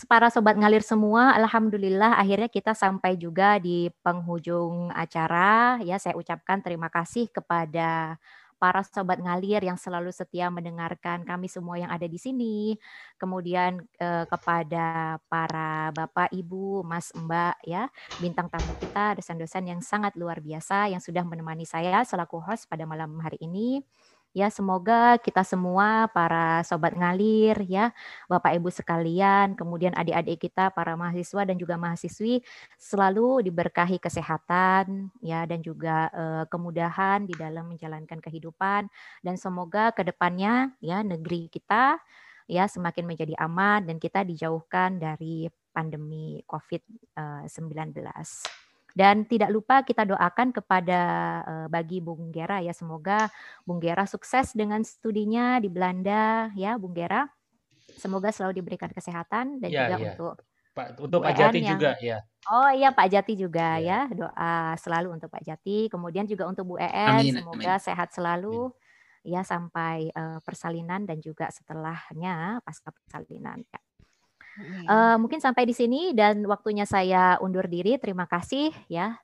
para sobat ngalir semua, alhamdulillah akhirnya kita sampai juga di penghujung acara. Ya, saya ucapkan terima kasih kepada para sobat ngalir yang selalu setia mendengarkan kami semua yang ada di sini. Kemudian eh, kepada para Bapak, Ibu, Mas, Mbak ya, bintang tamu kita, dosen-dosen yang sangat luar biasa yang sudah menemani saya selaku host pada malam hari ini. Ya, semoga kita semua para sobat ngalir ya, Bapak Ibu sekalian, kemudian adik-adik kita para mahasiswa dan juga mahasiswi selalu diberkahi kesehatan ya dan juga eh, kemudahan di dalam menjalankan kehidupan dan semoga ke depannya ya negeri kita ya semakin menjadi aman dan kita dijauhkan dari pandemi COVID-19. Dan tidak lupa kita doakan kepada uh, bagi Bung Gera ya semoga Bung Gera sukses dengan studinya di Belanda ya Bung Gera. Semoga selalu diberikan kesehatan dan ya, juga ya. untuk Pak untuk Pak Jati yang, juga ya. Oh iya Pak Jati juga ya. ya doa selalu untuk Pak Jati. Kemudian juga untuk Bu EN amin, semoga amin. sehat selalu amin. ya sampai uh, persalinan dan juga setelahnya pasca persalinan ya. Uh, mungkin sampai di sini dan waktunya saya undur diri. Terima kasih ya.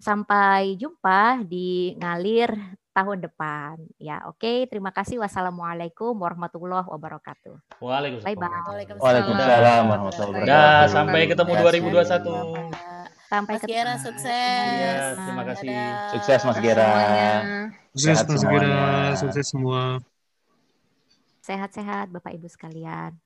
Sampai jumpa di ngalir tahun depan. Ya, oke. Okay. Terima kasih. Wassalamualaikum warahmatullahi wabarakatuh. Waalaikumsalam. Bye bye. Waalaikumsalam warahmatullahi wabarakatuh. sampai ketemu 2021. Sampai Mas Gera sukses. Iya, terima kasih. Sukses Mas Gera. Sukses Mas Gera, sukses semua. Sehat-sehat Bapak Ibu sekalian.